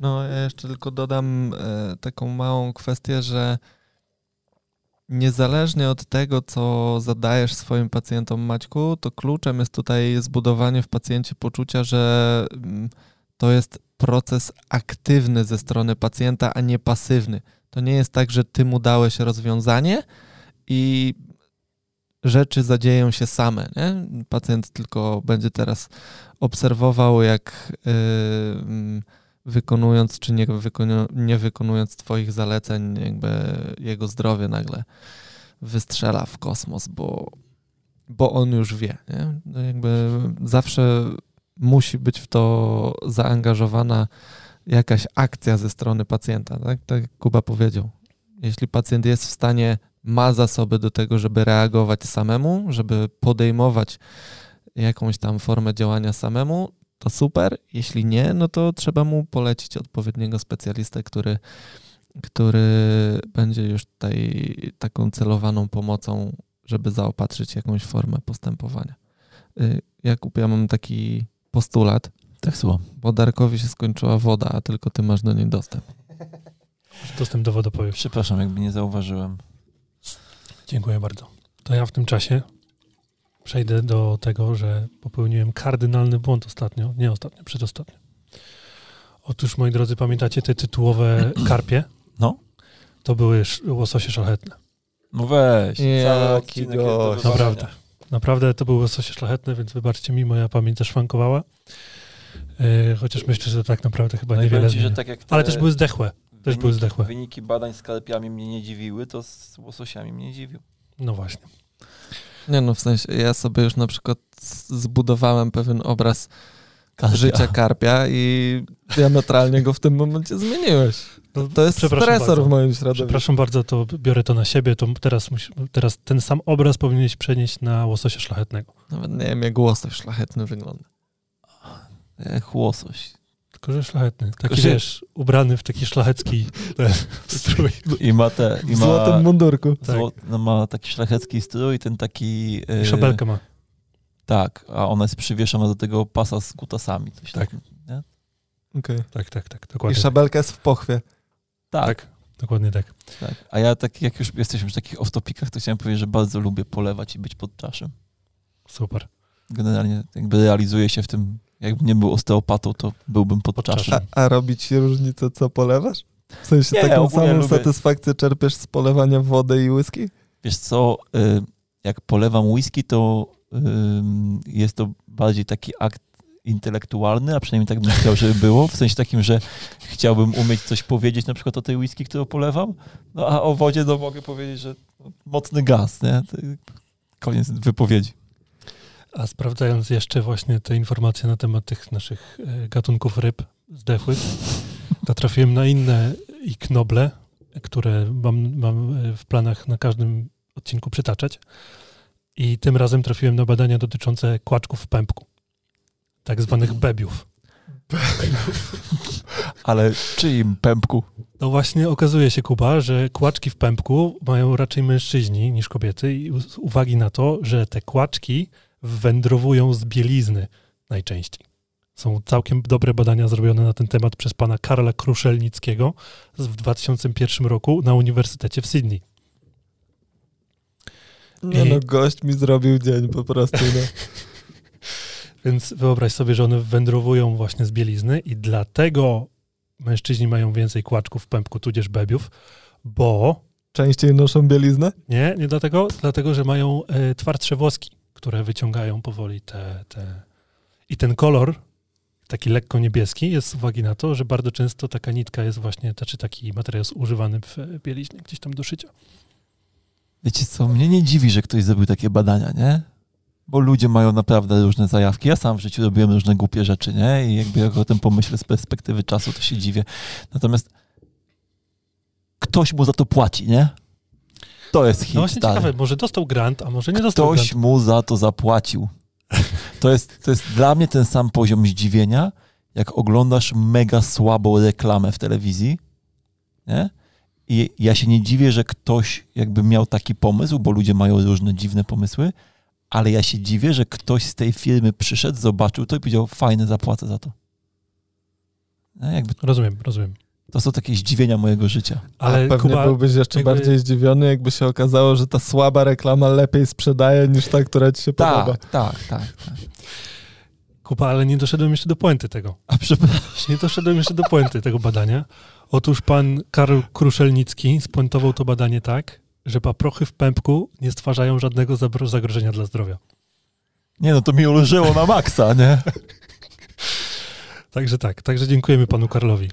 No, ja jeszcze tylko dodam e, taką małą kwestię, że niezależnie od tego, co zadajesz swoim pacjentom, Maćku, to kluczem jest tutaj zbudowanie w pacjencie poczucia, że mm, to jest proces aktywny ze strony pacjenta, a nie pasywny. To nie jest tak, że ty mu dałeś rozwiązanie i rzeczy zadzieją się same. Nie? Pacjent tylko będzie teraz obserwował, jak yy, wykonując czy nie, wykonu, nie wykonując Twoich zaleceń, jakby jego zdrowie nagle wystrzela w kosmos, bo, bo on już wie. Nie? No jakby zawsze musi być w to zaangażowana jakaś akcja ze strony pacjenta. Tak, tak jak Kuba powiedział. Jeśli pacjent jest w stanie ma zasoby do tego, żeby reagować samemu, żeby podejmować jakąś tam formę działania samemu, to super. Jeśli nie, no to trzeba mu polecić odpowiedniego specjalistę, który, który będzie już tutaj taką celowaną pomocą, żeby zaopatrzyć jakąś formę postępowania. Y, Jakub, ja mam taki postulat. Tak słucham. Bo Darkowi się skończyła woda, a tylko ty masz do niej dostęp. Dostęp do wodopoju. Przepraszam, jakby nie zauważyłem. Dziękuję bardzo. To ja w tym czasie przejdę do tego, że popełniłem kardynalny błąd ostatnio, nie ostatnio, przedostatnio. Otóż, moi drodzy, pamiętacie te tytułowe karpie? No. To były łososie szlachetne. No weź. Jaki gość. Naprawdę. Naprawdę to były łososie szlachetne, więc wybaczcie mi, moja pamięć zaszwankowała. Yy, chociaż myślę, że tak naprawdę chyba no niewiele ci, że tak jak Ale też były zdechłe. Też wyniki, były zdechłe. Wyniki badań z karpiami mnie nie dziwiły, to z łososiami mnie dziwił. No właśnie. Nie no, w sensie ja sobie już na przykład zbudowałem pewien obraz karpia. życia karpia i diametralnie go w tym momencie zmieniłeś. No, to jest stresor bardzo. w moim środowisku. Przepraszam bardzo, to biorę to na siebie, to teraz, teraz ten sam obraz powinieneś przenieść na łososia szlachetnego. Nawet nie wiem, jak łosoś szlachetny wygląda. Jak łosoś. Tylko, że szlachetny. Taki, że... wiesz, ubrany w taki szlachecki ten, strój. I ma te... I w ma, złotym mundurku. Tak. Zło, no ma taki szlachecki strój, ten taki... Yy, szabelkę ma. Tak, a ona jest przywieszona do tego pasa z kutasami. Coś tak. tak nie? Okay. Tak, tak, tak. Dokładnie I szabelka jest w pochwie. Tak. tak. Dokładnie tak. tak. A ja tak, jak już jesteśmy w takich off-topikach, to chciałem powiedzieć, że bardzo lubię polewać i być pod czaszem. Super. Generalnie jakby realizuję się w tym Jakbym nie był osteopatą, to byłbym pod czaszem. A, a robić ci różnicę, co polewasz? W sensie nie, taką samą lubię... satysfakcję czerpiesz z polewania wody i whisky? Wiesz co, y, jak polewam whisky, to jest to bardziej taki akt intelektualny, a przynajmniej tak bym chciał, żeby było, w sensie takim, że chciałbym umieć coś powiedzieć na przykład o tej whisky, którą polewam, no a o wodzie no mogę powiedzieć, że mocny gaz, nie? Koniec wypowiedzi. A sprawdzając jeszcze właśnie te informacje na temat tych naszych e, gatunków ryb, zdechłych, natrafiłem na inne i knoble, które mam, mam w planach na każdym odcinku przytaczać. I tym razem trafiłem na badania dotyczące kłaczków w pępku, tak zwanych bebiów. Ale czyim pępku? No właśnie okazuje się, Kuba, że kłaczki w pępku mają raczej mężczyźni niż kobiety i z uwagi na to, że te kłaczki wędrowują z bielizny najczęściej. Są całkiem dobre badania zrobione na ten temat przez pana Karla Kruszelnickiego w 2001 roku na Uniwersytecie w Sydney. No, no gość mi zrobił dzień po prostu. No. Więc wyobraź sobie, że one wędrowują właśnie z bielizny i dlatego mężczyźni mają więcej kłaczków w pępku, tudzież bebiów, bo... Częściej noszą bieliznę? Nie, nie dlatego, dlatego że mają e, twardsze włoski, które wyciągają powoli te, te... I ten kolor, taki lekko niebieski, jest z uwagi na to, że bardzo często taka nitka jest właśnie, czy taki materiał jest używany w bieliźnie gdzieś tam do szycia. Wiecie co, mnie nie dziwi, że ktoś zrobił takie badania, nie? Bo ludzie mają naprawdę różne zajawki. Ja sam w życiu robiłem różne głupie rzeczy, nie? I jakby jak o tym pomyślę z perspektywy czasu, to się dziwię. Natomiast ktoś mu za to płaci, nie? To jest hit, No właśnie stary. ciekawe, może dostał grant, a może nie dostał Ktoś grant. mu za to zapłacił. To jest, to jest dla mnie ten sam poziom zdziwienia, jak oglądasz mega słabą reklamę w telewizji, nie? I ja się nie dziwię, że ktoś jakby miał taki pomysł, bo ludzie mają różne dziwne pomysły, ale ja się dziwię, że ktoś z tej firmy przyszedł, zobaczył to i powiedział, fajne, zapłacę za to. Jakby Rozumiem, rozumiem. To są takie zdziwienia mojego życia. Ale A pewnie Kuba, byłbyś jeszcze jakby- bardziej zdziwiony, jakby się okazało, że ta słaba reklama lepiej sprzedaje niż ta, która ci się podoba. Tak, tak, tak, tak. Kuba, ale nie doszedłem jeszcze do puenty tego. A przepraszam. Nie doszedłem jeszcze do puenty tego badania. Otóż pan Karol Kruszelnicki spuentował to badanie tak, że paprochy w pępku nie stwarzają żadnego zagrożenia dla zdrowia. Nie no, to mi ulżyło na maksa, nie? Także tak, także dziękujemy panu Karlowi.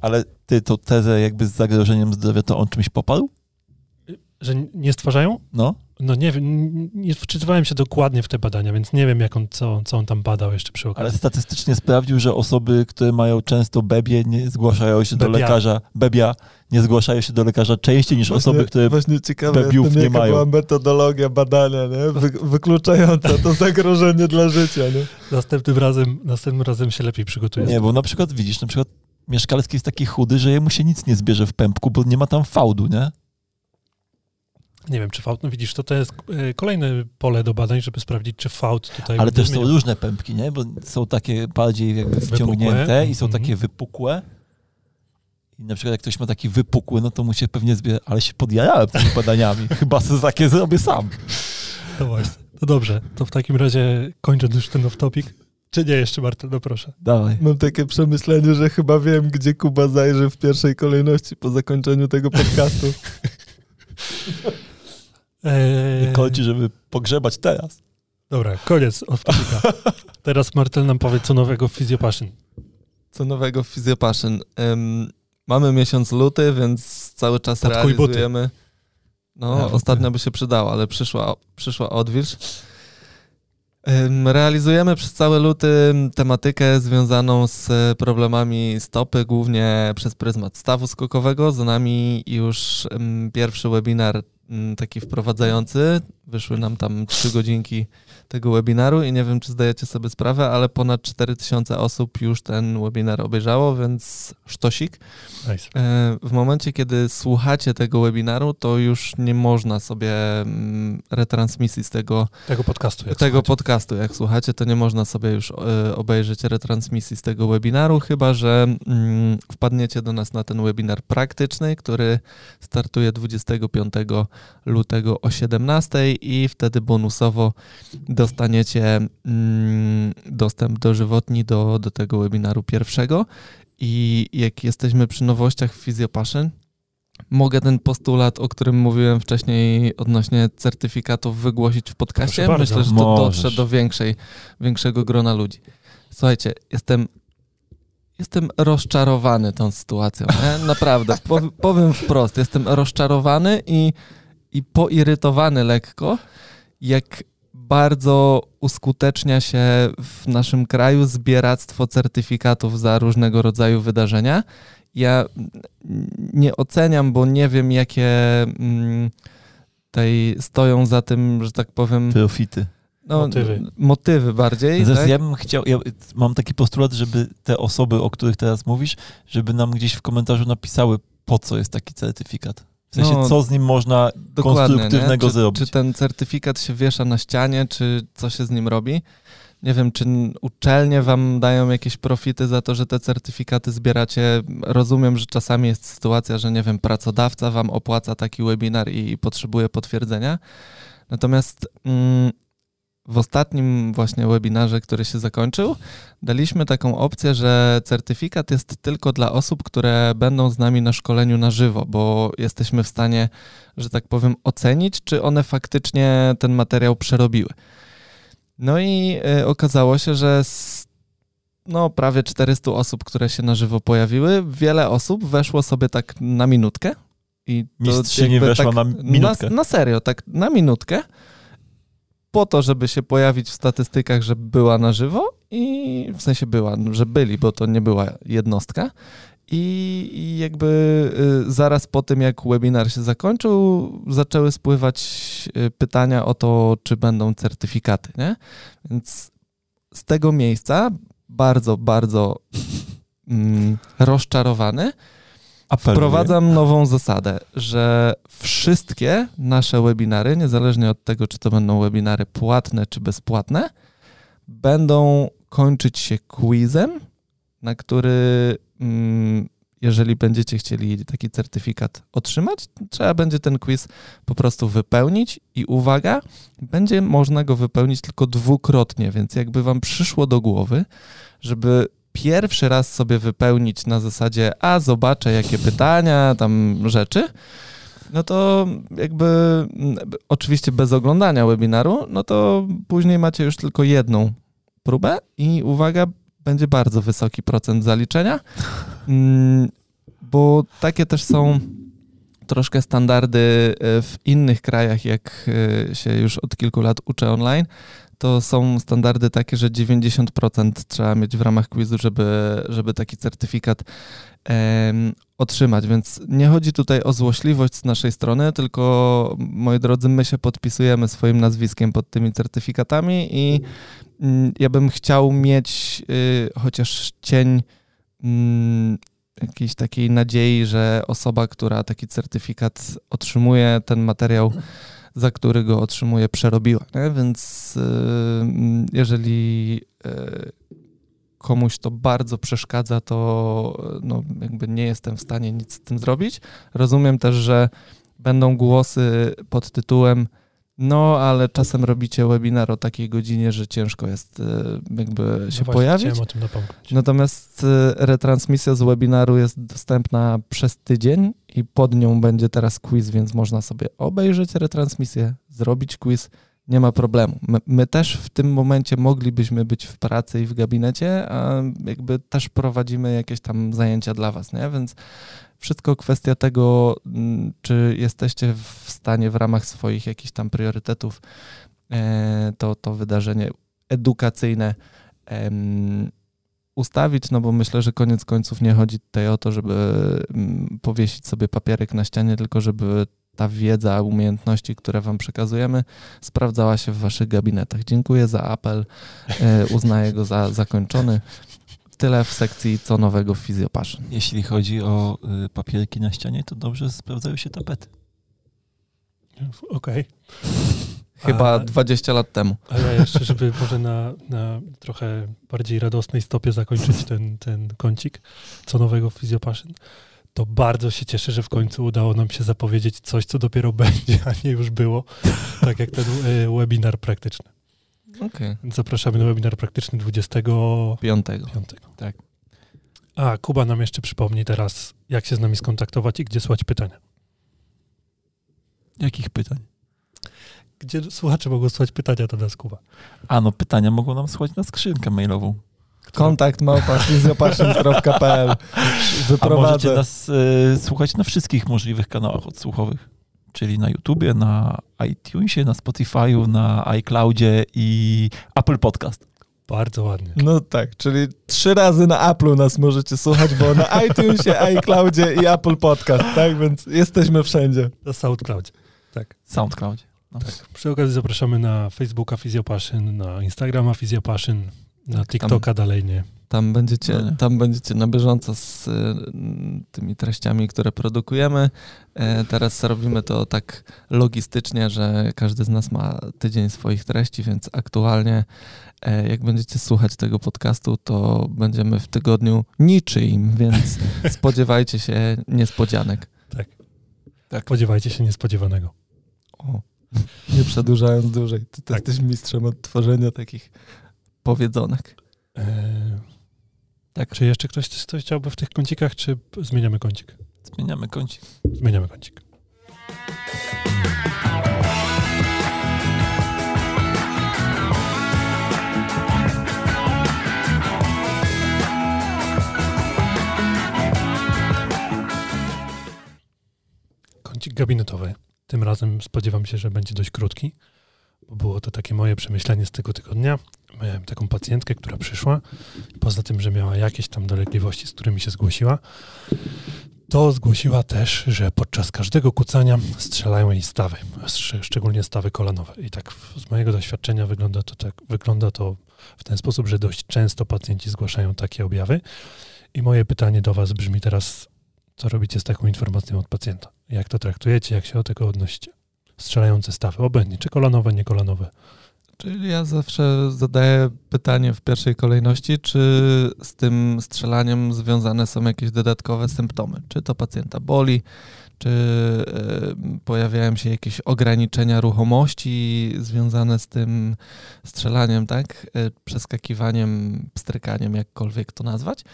Ale ty tą tezę jakby z zagrożeniem zdrowia, to on czymś poparł? Że nie stwarzają? No. No nie wiem, nie wczytywałem się dokładnie w te badania, więc nie wiem, jak on, co, co on tam badał jeszcze przy Ale okazji. statystycznie sprawdził, że osoby, które mają często bebie, nie zgłaszają się do Bebia. lekarza, bebia, nie zgłaszają się do lekarza częściej niż osoby, które... Właśnie ciekawe bebiów nie mają. była metodologia badania, nie? Wy, wykluczająca to zagrożenie dla życia, nie? Następnym razem, następnym razem się lepiej przygotuję. Nie, bo na przykład widzisz, na przykład Mieszkalski jest taki chudy, że jemu się nic nie zbierze w pępku, bo nie ma tam fałdu, nie? Nie wiem, czy fałd, no widzisz, to to jest e, kolejne pole do badań, żeby sprawdzić, czy fałd tutaj... Ale też są różne pępki, nie? Bo są takie bardziej jakby Wypukłe. wciągnięte i są Mhm. takie wypukłe. I na przykład jak ktoś ma taki wypukły, no to mu się pewnie zbiera, ale się podjarałem tymi badaniami. Chyba sobie takie zrobię sam. To właśnie. To dobrze. To w takim razie kończąc już ten off-topic. Czy nie jeszcze, Martel? No proszę. Dawaj. Mam takie przemyślenie, że chyba wiem, gdzie Kuba zajrzy w pierwszej kolejności po zakończeniu tego podcastu. Eee, Kończy, żeby pogrzebać teraz. dobra, koniec off-topica. Teraz Martel nam powie, co nowego w Physiopassion. Co nowego w Physiopassion? Ym, mamy miesiąc luty, więc cały czas Podkuj buty. realizujemy... No, Ja, ostatnio by się przydało, ale przyszła, przyszła odwilż. Realizujemy przez cały luty tematykę związaną z problemami stopy, głównie przez pryzmat stawu skokowego. Za nami już pierwszy webinar taki wprowadzający. Wyszły nam tam trzy godzinki tego webinaru i nie wiem, czy zdajecie sobie sprawę, ale ponad 4000 osób już ten webinar obejrzało, więc sztosik. Nice. E, W momencie, kiedy słuchacie tego webinaru, to już nie można sobie mm, retransmisji z tego, Tego podcastu. Jak tego słuchacie. podcastu. Jak słuchacie, to nie można sobie już e, obejrzeć retransmisji z tego webinaru, chyba że mm, wpadniecie do nas na ten webinar praktyczny, który startuje 25 lutego o 17 i wtedy bonusowo dostaniecie mm, dostęp dożywotni do, do tego webinaru pierwszego. I jak jesteśmy przy nowościach w Physiopassion, mogę ten postulat, o którym mówiłem wcześniej odnośnie certyfikatów wygłosić w podcaście. Proszę bardzo. Myślę, że to Możesz. dotrze do większej, większego grona ludzi. Słuchajcie, jestem, jestem rozczarowany tą sytuacją. Nie? Naprawdę, powiem wprost, jestem rozczarowany i, i poirytowany lekko, jak bardzo uskutecznia się w naszym kraju zbieractwo certyfikatów za różnego rodzaju wydarzenia. Ja nie oceniam, bo nie wiem, jakie mm, tej stoją za tym, że tak powiem. Profity. No, motywy. motywy bardziej. Zresztą tak? ja bym chciał, ja mam taki postulat, żeby te osoby, o których teraz mówisz, żeby nam gdzieś w komentarzu napisały, po co jest taki certyfikat. W sensie, no, co z nim można konstruktywnego czy, zrobić. Czy ten certyfikat się wiesza na ścianie, czy co się z nim robi? Nie wiem, czy uczelnie wam dają jakieś profity za to, że te certyfikaty zbieracie. Rozumiem, że czasami jest sytuacja, że nie wiem, pracodawca wam opłaca taki webinar i, i potrzebuje potwierdzenia. Natomiast mm, w ostatnim właśnie webinarze, który się zakończył, daliśmy taką opcję, że certyfikat jest tylko dla osób, które będą z nami na szkoleniu na żywo, bo jesteśmy w stanie, że tak powiem, ocenić, czy one faktycznie ten materiał przerobiły. No i y, okazało się, że z no, prawie 400 osób, które się na żywo pojawiły, wiele osób weszło sobie tak na minutkę. I Mistrzyni weszła tak, na minutkę. Na, na serio, tak na minutkę po to, żeby się pojawić w statystykach, że była na żywo i w sensie była, że byli, bo to nie była jednostka. I, jakby y, zaraz po tym, jak webinar się zakończył, zaczęły spływać y, pytania o to, czy będą certyfikaty. Nie? Więc z tego miejsca bardzo, bardzo mm, rozczarowany Apeluję. Wprowadzam nową zasadę, że wszystkie nasze webinary, niezależnie od tego, czy to będą webinary płatne czy bezpłatne, będą kończyć się quizem, na który, mm, jeżeli będziecie chcieli taki certyfikat otrzymać, trzeba będzie ten quiz po prostu wypełnić i uwaga, będzie można go wypełnić tylko dwukrotnie, więc jakby wam przyszło do głowy, żeby pierwszy raz sobie wypełnić na zasadzie, a zobaczę jakie pytania, tam rzeczy, no to jakby oczywiście bez oglądania webinaru, no to później macie już tylko jedną próbę i uwaga, będzie bardzo wysoki procent zaliczenia, mm, bo takie też są troszkę standardy e, w innych krajach, jak e, się już od kilku lat uczę online, to są standardy takie, że 90% trzeba mieć w ramach quizu, żeby, żeby taki certyfikat otrzymać. Więc nie chodzi tutaj o złośliwość z naszej strony, tylko moi drodzy, my się podpisujemy swoim nazwiskiem pod tymi certyfikatami i mm, ja bym chciał mieć y, chociaż cień mm, jakiejś takiej nadziei, że osoba, która taki certyfikat otrzymuje, ten materiał za który go otrzymuje, przerobiła. Nie? Więc y, jeżeli y, komuś to bardzo przeszkadza, to no, jakby nie jestem w stanie nic z tym zrobić. Rozumiem też, że będą głosy pod tytułem no, ale czasem robicie webinar o takiej godzinie, że ciężko jest e, jakby no się no pojawić. O tym napomknąć. Natomiast e, retransmisja z webinaru jest dostępna przez tydzień i pod nią będzie teraz quiz, więc można sobie obejrzeć retransmisję, zrobić quiz, nie ma problemu. My, my, też w tym momencie moglibyśmy być w pracy i w gabinecie, a jakby też prowadzimy jakieś tam zajęcia dla was, nie? Więc wszystko kwestia tego, mm, czy jesteście w stanie w ramach swoich jakichś tam priorytetów e, to, to wydarzenie edukacyjne ustawić, no bo myślę, że koniec końców nie chodzi tutaj o to, żeby mm, powiesić sobie papierek na ścianie, tylko żeby ta wiedza, umiejętności, które Wam przekazujemy, sprawdzała się w Waszych gabinetach. Dziękuję za apel, e, uznaję go za zakończony. Tyle w sekcji co nowego w Physiopassion. Jeśli chodzi o y, papierki na ścianie, to dobrze sprawdzają się tapety. Okej. Okay. Chyba a, 20 lat temu. A ja jeszcze, żeby może na, na trochę bardziej radosnej stopie zakończyć ten, ten kącik co nowego w Physiopassion, to bardzo się cieszę, że w końcu udało nam się zapowiedzieć coś, co dopiero będzie, a nie już było, tak jak ten y, webinar praktyczny. Okay. Zapraszamy na webinar praktyczny 25. 5. Tak. A, Kuba nam jeszcze przypomni teraz, jak się z nami skontaktować i gdzie słuchać pytania. Jakich pytań? Gdzie słuchacze mogą słuchać pytania do nas, Kuba? A, no pytania mogą nam słuchać na skrzynkę mailową. Kontakt małpa Wyprowadzę. A możecie nas y, słuchać na wszystkich możliwych kanałach odsłuchowych. Czyli na YouTubie, na iTunesie, na Spotify'u, na iCloudzie i Apple Podcast. Bardzo ładnie. No tak, czyli trzy razy na Apple'u nas możecie słuchać, bo na iTunesie, iCloudzie i Apple Podcast, tak? Więc jesteśmy wszędzie. Na SoundCloudzie. Tak. SoundCloudzie. No. tak. Przy okazji zapraszamy na Facebooka Fizjopaszyn, na Instagrama Fizjopaszyn, na Tak, TikToka dalej nie. Tam będziecie, No tam będziecie na bieżąco z y, tymi treściami, które produkujemy. E, teraz robimy to tak logistycznie, że każdy z nas ma tydzień swoich treści, więc aktualnie e, jak będziecie słuchać tego podcastu, to będziemy w tygodniu niczyim, więc spodziewajcie się niespodzianek. Tak. Spodziewajcie się niespodziewanego. O, nie przedłużając dłużej, ty, Tak. jesteś mistrzem od tworzenia takich powiedzonek. Eee, Tak. Czy jeszcze ktoś coś, chciałby w tych kącikach, czy zmieniamy kącik? Zmieniamy kącik. Zmieniamy kącik. Kącik gabinetowy. Tym razem spodziewam się, że będzie dość krótki, bo było to takie moje przemyślenie z tego tygodnia. Miałem taką pacjentkę, która przyszła. Poza tym, że miała jakieś tam dolegliwości, z którymi się zgłosiła, to zgłosiła też, że podczas każdego kucania strzelają jej stawy, szcz- szczególnie stawy kolanowe. I tak z mojego doświadczenia wygląda to, tak, wygląda to w ten sposób, że dość często pacjenci zgłaszają takie objawy. I moje pytanie do Was brzmi teraz, co robicie z taką informacją od pacjenta? Jak to traktujecie, jak się do tego odnosicie? Strzelające stawy, obojętnie, czy kolanowe, nie kolanowe. Czyli ja zawsze zadaję pytanie w pierwszej kolejności, czy z tym strzelaniem związane są jakieś dodatkowe symptomy? Czy to pacjenta boli, czy e, pojawiają się jakieś ograniczenia ruchomości związane z tym strzelaniem, tak? E, Przeskakiwaniem, pstrykaniem, jakkolwiek to nazwać.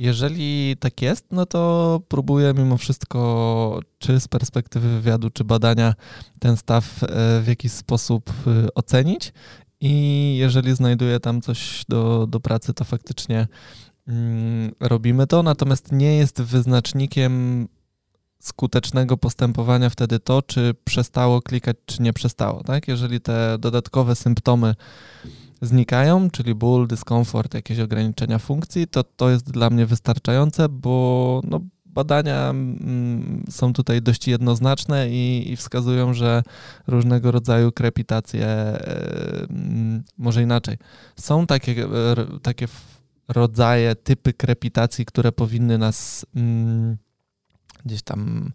Jeżeli tak jest, no to próbuję mimo wszystko, czy z perspektywy wywiadu, czy badania, ten staw e, w jakiś sposób e, ocenić. I jeżeli znajduję tam coś do, do pracy, to faktycznie mm, robimy to. Natomiast nie jest wyznacznikiem skutecznego postępowania wtedy to, czy przestało klikać, czy nie przestało. Tak? Jeżeli te dodatkowe symptomy znikają, czyli ból, dyskomfort, jakieś ograniczenia funkcji, to to jest dla mnie wystarczające, bo no, badania mm, są tutaj dość jednoznaczne i, i wskazują, że różnego rodzaju krepitacje, e, mm, może inaczej, są takie, e, takie rodzaje, typy krepitacji, które powinny nas mm, gdzieś tam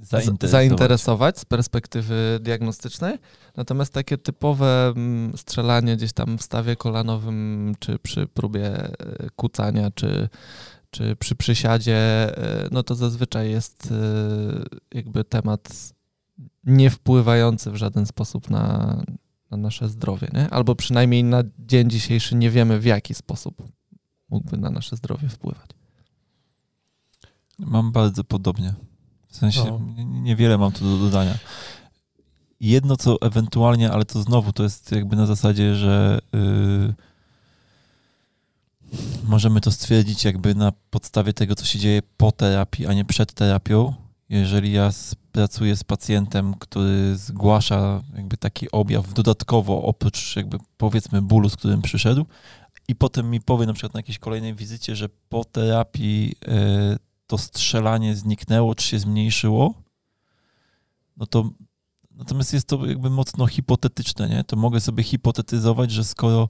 Zainteresować. zainteresować z perspektywy diagnostycznej. Natomiast takie typowe mm, strzelanie gdzieś tam w stawie kolanowym, czy przy próbie e, kucania, czy, czy przy przysiadzie, e, no to zazwyczaj jest e, jakby temat nie wpływający w żaden sposób na, na nasze zdrowie, nie? Albo przynajmniej na dzień dzisiejszy nie wiemy w jaki sposób mógłby na nasze zdrowie wpływać. Mam bardzo podobnie. W sensie No. nie- niewiele mam tu do dodania. Jedno co ewentualnie, ale to znowu to jest jakby na zasadzie, że yy, możemy to stwierdzić jakby na podstawie tego, co się dzieje po terapii, a nie przed terapią. Jeżeli ja pracuję z pacjentem, który zgłasza jakby taki objaw dodatkowo, oprócz jakby powiedzmy bólu, z którym przyszedł, i potem mi powie na przykład na jakiejś kolejnej wizycie, że po terapii yy, to strzelanie zniknęło, czy się zmniejszyło, no to natomiast jest to jakby mocno hipotetyczne, nie? To mogę sobie hipotetyzować, że skoro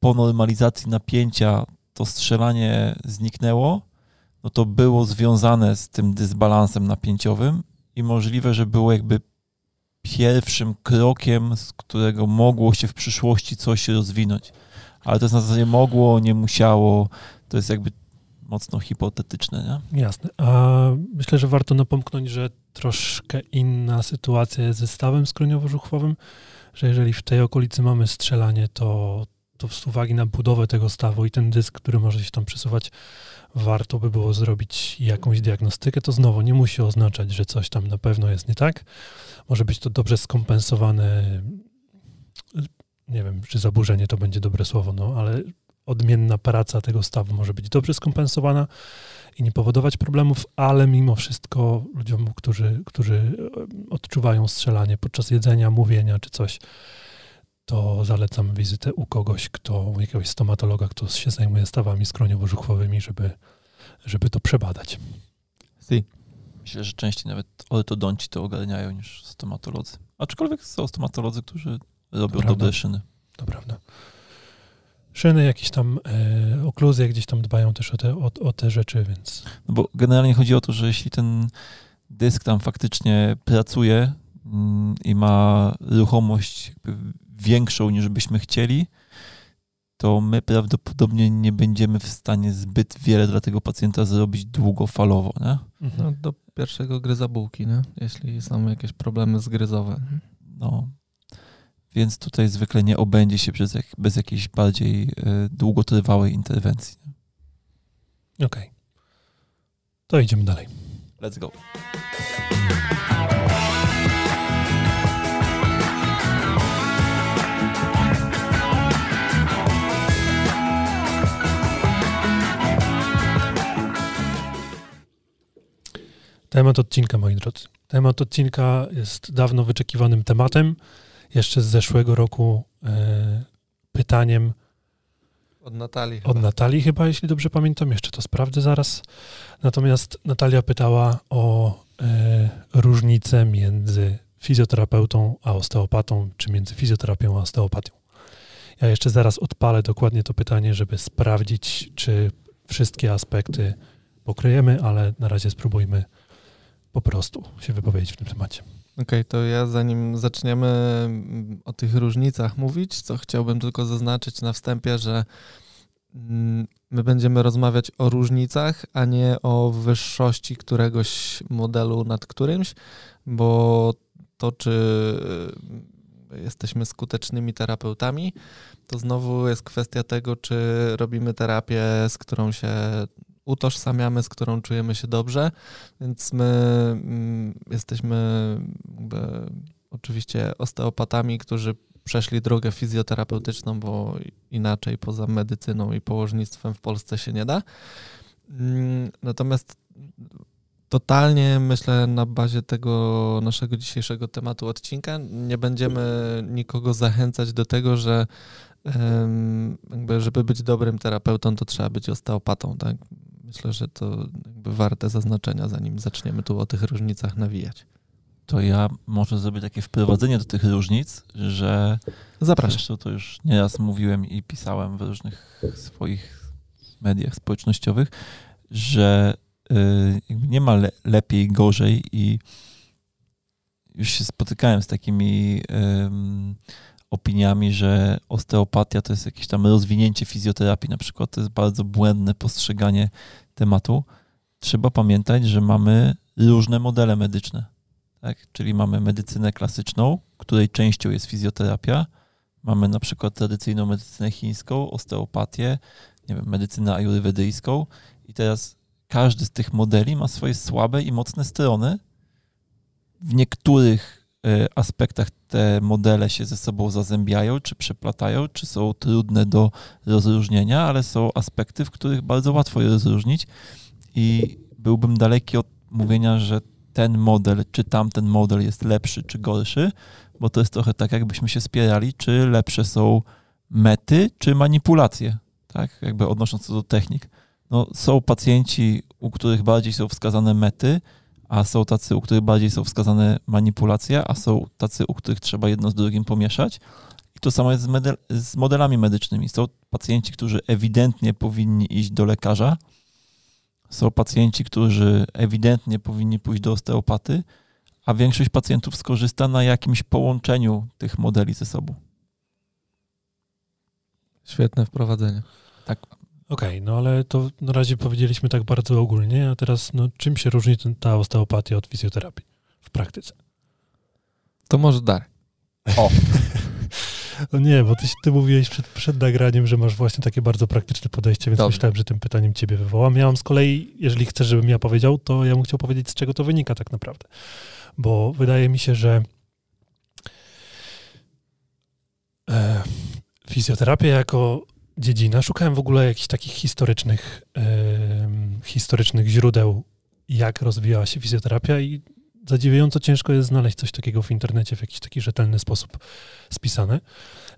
po normalizacji napięcia to strzelanie zniknęło, no to było związane z tym dysbalansem napięciowym i możliwe, że było jakby pierwszym krokiem, z którego mogło się w przyszłości coś rozwinąć. Ale to jest na zasadzie mogło, nie musiało, to jest jakby mocno hipotetyczne, nie? Jasne. A myślę, że warto napomknąć, że troszkę inna sytuacja jest ze stawem skroniowo-żuchwowym, że jeżeli w tej okolicy mamy strzelanie, to, to z uwagi na budowę tego stawu i ten dysk, który może się tam przesuwać, warto by było zrobić jakąś diagnostykę. To znowu nie musi oznaczać, że coś tam na pewno jest nie tak. Może być to dobrze skompensowane, nie wiem, czy zaburzenie to będzie dobre słowo, no ale odmienna praca tego stawu może być dobrze skompensowana i nie powodować problemów, ale mimo wszystko ludziom, którzy, którzy e, odczuwają strzelanie podczas jedzenia, mówienia czy coś, to zalecam wizytę u kogoś, kto, u jakiegoś stomatologa, kto się zajmuje stawami skroniowo-żuchwowymi, żeby, żeby to przebadać. Si. Myślę, że częściej nawet ortodonci to ogarniają niż stomatolodzy. Aczkolwiek są stomatolodzy, którzy robią dobre szyny. To prawda. Szyny, jakieś tam e, okluzje gdzieś tam dbają też o te, o, o te rzeczy, więc... No bo generalnie chodzi o to, że jeśli ten dysk tam faktycznie pracuje mm, i ma ruchomość większą niż byśmy chcieli, to my prawdopodobnie nie będziemy w stanie zbyt wiele dla tego pacjenta zrobić długofalowo, nie? Mhm. No, do pierwszego gryza bułki, nie? jeśli są jakieś problemy zgryzowe. No, więc tutaj zwykle nie obędzie się bez, bez jakiejś bardziej y, długotrwałej interwencji. Okej. Okay. To idziemy dalej. Let's go. Temat odcinka, moi drodzy. Temat odcinka jest dawno wyczekiwanym tematem. Jeszcze z zeszłego roku e, pytaniem. Od Natalii. Od chyba. Natalii chyba, jeśli dobrze pamiętam. Jeszcze to sprawdzę zaraz. Natomiast Natalia pytała o e, różnicę między fizjoterapeutą a osteopatą, czy między fizjoterapią a osteopatią. Ja jeszcze zaraz odpalę dokładnie to pytanie, żeby sprawdzić, czy wszystkie aspekty pokryjemy, ale na razie spróbujmy po prostu się wypowiedzieć w tym temacie. Okej, okay, to ja zanim zaczniemy mm, o tych różnicach mówić, to chciałbym tylko zaznaczyć na wstępie, że mm, my będziemy rozmawiać o różnicach, a nie o wyższości któregoś modelu nad którymś, bo to, czy y, jesteśmy skutecznymi terapeutami, to znowu jest kwestia tego, czy robimy terapię, z którą się utożsamiamy, z którą czujemy się dobrze, więc my mm, jesteśmy oczywiście osteopatami, którzy przeszli drogę fizjoterapeutyczną, bo inaczej poza medycyną i położnictwem w Polsce się nie da. Mm, natomiast totalnie myślę na bazie tego naszego dzisiejszego tematu odcinka nie będziemy nikogo zachęcać do tego, że żeby być dobrym terapeutą, to trzeba być osteopatą. Tak? Myślę, że to jakby warte zaznaczenia, zanim zaczniemy tu o tych różnicach nawijać. To ja może zrobić takie wprowadzenie do tych różnic, że zapraszam. Zresztą to już nieraz mówiłem i pisałem w różnych swoich mediach społecznościowych, że y, nie ma le lepiej, gorzej i już się spotykałem z takimi opiniami, że osteopatia to jest jakieś tam rozwinięcie fizjoterapii, na przykład to jest bardzo błędne postrzeganie tematu. Trzeba pamiętać, że mamy różne modele medyczne. Tak? Czyli mamy medycynę klasyczną, której częścią jest fizjoterapia. Mamy na przykład tradycyjną medycynę chińską, osteopatię, nie wiem, medycynę ajurwedyjską. I teraz każdy z tych modeli ma swoje słabe i mocne strony. W niektórych aspektach te modele się ze sobą zazębiają, czy przeplatają, czy są trudne do rozróżnienia, ale są aspekty, w których bardzo łatwo je rozróżnić i byłbym daleki od mówienia, że ten model, czy tamten model jest lepszy, czy gorszy, bo to jest trochę tak, jakbyśmy się spierali, czy lepsze są mety, czy manipulacje, tak, jakby odnosząc się do technik. No, są pacjenci, u których bardziej są wskazane mety, a są tacy, u których bardziej są wskazane manipulacje, a są tacy, u których trzeba jedno z drugim pomieszać. I to samo jest z, medel, z modelami medycznymi. Są pacjenci, którzy ewidentnie powinni iść do lekarza, są pacjenci, którzy ewidentnie powinni pójść do osteopaty, a większość pacjentów skorzysta na jakimś połączeniu tych modeli ze sobą. Świetne wprowadzenie. Tak, Okej, okay, no ale to na razie powiedzieliśmy tak bardzo ogólnie, a teraz no, czym się różni ten, ta osteopatia od fizjoterapii w praktyce? To może dar. O. no nie, bo ty, ty mówiłeś przed, przed nagraniem, że masz właśnie takie bardzo praktyczne podejście, więc Dobrze. myślałem, że tym pytaniem ciebie wywołam. Ja mam z kolei, jeżeli chcesz, żebym ja powiedział, to ja bym chciał powiedzieć, z czego to wynika tak naprawdę. Bo wydaje mi się, że e, fizjoterapia jako dziedzina. Szukałem w ogóle jakichś takich historycznych, yy, historycznych źródeł, jak rozwijała się fizjoterapia i zadziwiająco ciężko jest znaleźć coś takiego w internecie w jakiś taki rzetelny sposób spisane,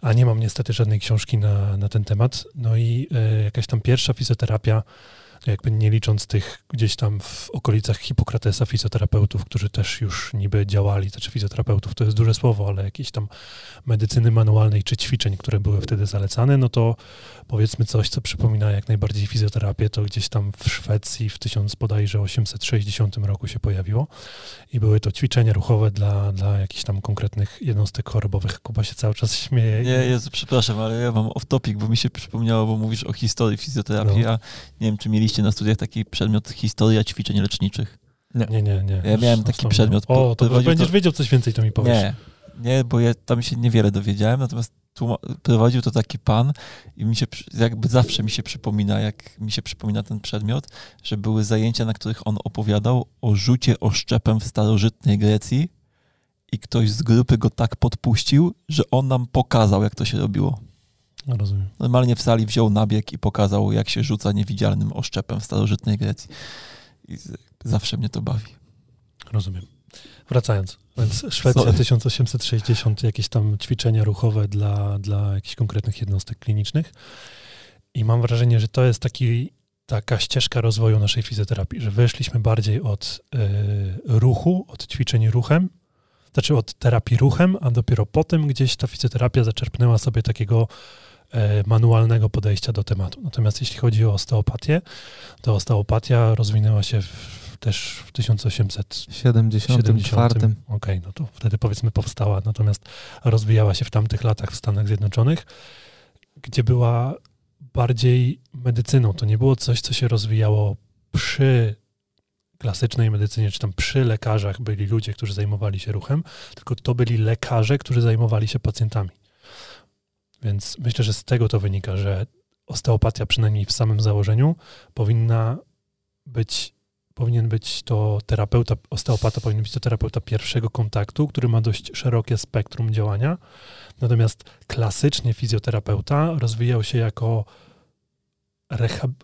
a nie mam niestety żadnej książki na, na ten temat. No i yy, jakaś tam pierwsza fizjoterapia jakby nie licząc tych gdzieś tam w okolicach Hipokratesa fizjoterapeutów, którzy też już niby działali, znaczy fizjoterapeutów to jest duże słowo, ale jakieś tam medycyny manualnej czy ćwiczeń, które były wtedy zalecane, no to powiedzmy coś, co przypomina jak najbardziej fizjoterapię, to gdzieś tam w Szwecji w 1000 bodajże 860 roku się pojawiło i były to ćwiczenia ruchowe dla, dla jakichś tam konkretnych jednostek chorobowych. Kuba się cały czas śmieje. Nie, Jezu, przepraszam, ale ja mam off-topic, bo mi się przypomniało, bo mówisz o historii fizjoterapii, no. a nie wiem, czy mieliście na studiach taki przedmiot historia ćwiczeń leczniczych. Nie, nie, nie. nie. Ja miałem taki przedmiot. O, to będziesz to... wiedział coś więcej, to mi powiesz. Nie, nie, bo ja tam się niewiele dowiedziałem, natomiast prowadził to taki pan i mi się, jakby zawsze mi się przypomina, jak mi się przypomina ten przedmiot, że były zajęcia, na których on opowiadał o rzucie oszczepem w starożytnej Grecji i ktoś z grupy go tak podpuścił, że on nam pokazał, jak to się robiło. Rozumiem. Normalnie w sali wziął nabieg i pokazał, jak się rzuca niewidzialnym oszczepem w starożytnej Grecji. I zawsze mnie to bawi. Rozumiem. Wracając, więc Szwecja Sorry. 1860, jakieś tam ćwiczenia ruchowe dla, dla jakichś konkretnych jednostek klinicznych. I mam wrażenie, że to jest taki, taka ścieżka rozwoju naszej fizjoterapii, że wyszliśmy bardziej od y, ruchu, od ćwiczeń ruchem, znaczy od terapii ruchem, a dopiero potem gdzieś ta fizjoterapia zaczerpnęła sobie takiego manualnego podejścia do tematu. Natomiast jeśli chodzi o osteopatię, to osteopatia rozwinęła się w też w 1874. Okej, okay, no to wtedy powiedzmy powstała, natomiast rozwijała się w tamtych latach w Stanach Zjednoczonych, gdzie była bardziej medycyną. To nie było coś, co się rozwijało przy klasycznej medycynie, czy tam przy lekarzach byli ludzie, którzy zajmowali się ruchem, tylko to byli lekarze, którzy zajmowali się pacjentami. Więc myślę, że z tego to wynika, że osteopatia, przynajmniej w samym założeniu, powinna być powinien być to terapeuta, osteopata powinien być to terapeuta pierwszego kontaktu, który ma dość szerokie spektrum działania. Natomiast klasycznie fizjoterapeuta rozwijał się jako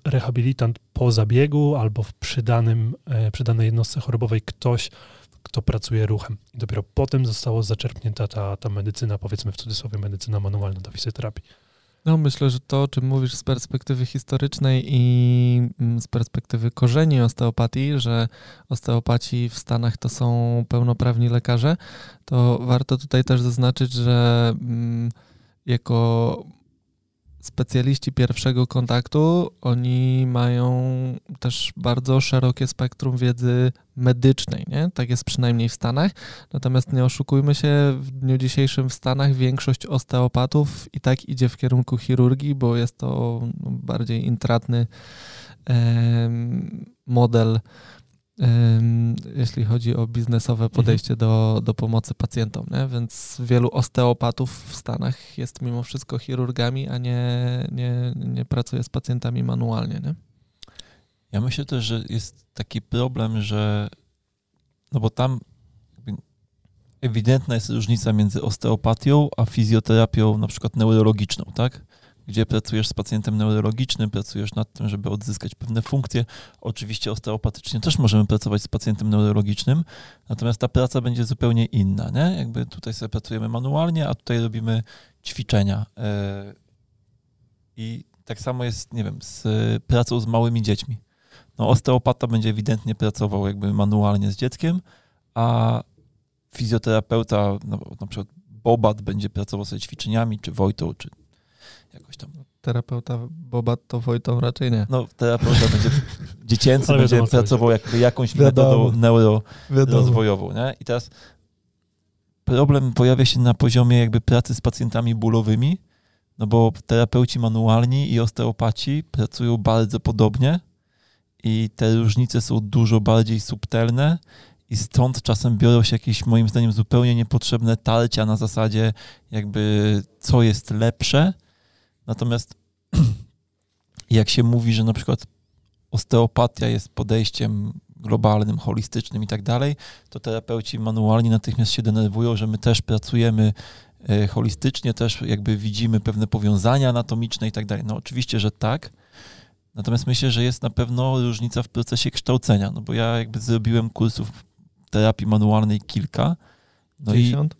rehabilitant po zabiegu albo w przydanym, e, przydanej jednostce chorobowej ktoś, kto pracuje ruchem. I dopiero potem została zaczerpnięta ta, ta medycyna, powiedzmy w cudzysłowie medycyna manualna do fizjoterapii. No, myślę, że to, o czym mówisz z perspektywy historycznej i mm, z perspektywy korzeni osteopatii, że osteopaci w Stanach to są pełnoprawni lekarze, to warto tutaj też zaznaczyć, że mm, jako specjaliści pierwszego kontaktu, oni mają też bardzo szerokie spektrum wiedzy medycznej, nie? Tak jest przynajmniej w Stanach. Natomiast nie oszukujmy się, w dniu dzisiejszym w Stanach większość osteopatów i tak idzie w kierunku chirurgii, bo jest to no, bardziej intratny model jeśli chodzi o biznesowe mhm. podejście mhm. do, do pomocy pacjentom. Nie? Więc wielu osteopatów w Stanach jest mimo wszystko chirurgami, a nie, nie, nie pracuje z pacjentami manualnie. Nie? Ja myślę też, że jest taki problem, że no bo tam ewidentna jest różnica między osteopatią a fizjoterapią na przykład neurologiczną, tak? Gdzie pracujesz z pacjentem neurologicznym, pracujesz nad tym, żeby odzyskać pewne funkcje. Oczywiście osteopatycznie też możemy pracować z pacjentem neurologicznym, natomiast ta praca będzie zupełnie inna. Nie? Jakby tutaj sobie pracujemy manualnie, a tutaj robimy ćwiczenia. E, I tak samo jest, nie wiem, z pracą z małymi dziećmi. No, osteopata będzie ewidentnie pracował jakby manualnie z dzieckiem, a fizjoterapeuta, no, na przykład Bobat będzie pracował ze ćwiczeniami, czy Wojtą, czy jakoś tam. Terapeuta Bobat to Wojtą raczej nie. No, terapeuta będzie dziecięcy, będzie wiadomo, pracował jakby jakąś metodą neurorozwojową. Nie? I teraz problem pojawia się na poziomie jakby pracy z pacjentami bólowymi, no bo terapeuci manualni i osteopaci pracują bardzo podobnie i te różnice są dużo bardziej subtelne i stąd czasem biorą się jakieś moim zdaniem zupełnie niepotrzebne tarcia na zasadzie jakby co jest lepsze, Natomiast jak się mówi, że na przykład osteopatia jest podejściem globalnym, holistycznym i tak dalej, to terapeuci manualni natychmiast się denerwują, że my też pracujemy e, holistycznie też jakby widzimy pewne powiązania anatomiczne i tak dalej. No oczywiście, że tak. Natomiast myślę, że jest na pewno różnica w procesie kształcenia, no bo ja jakby zrobiłem kursów terapii manualnej kilka. No dziesiąt?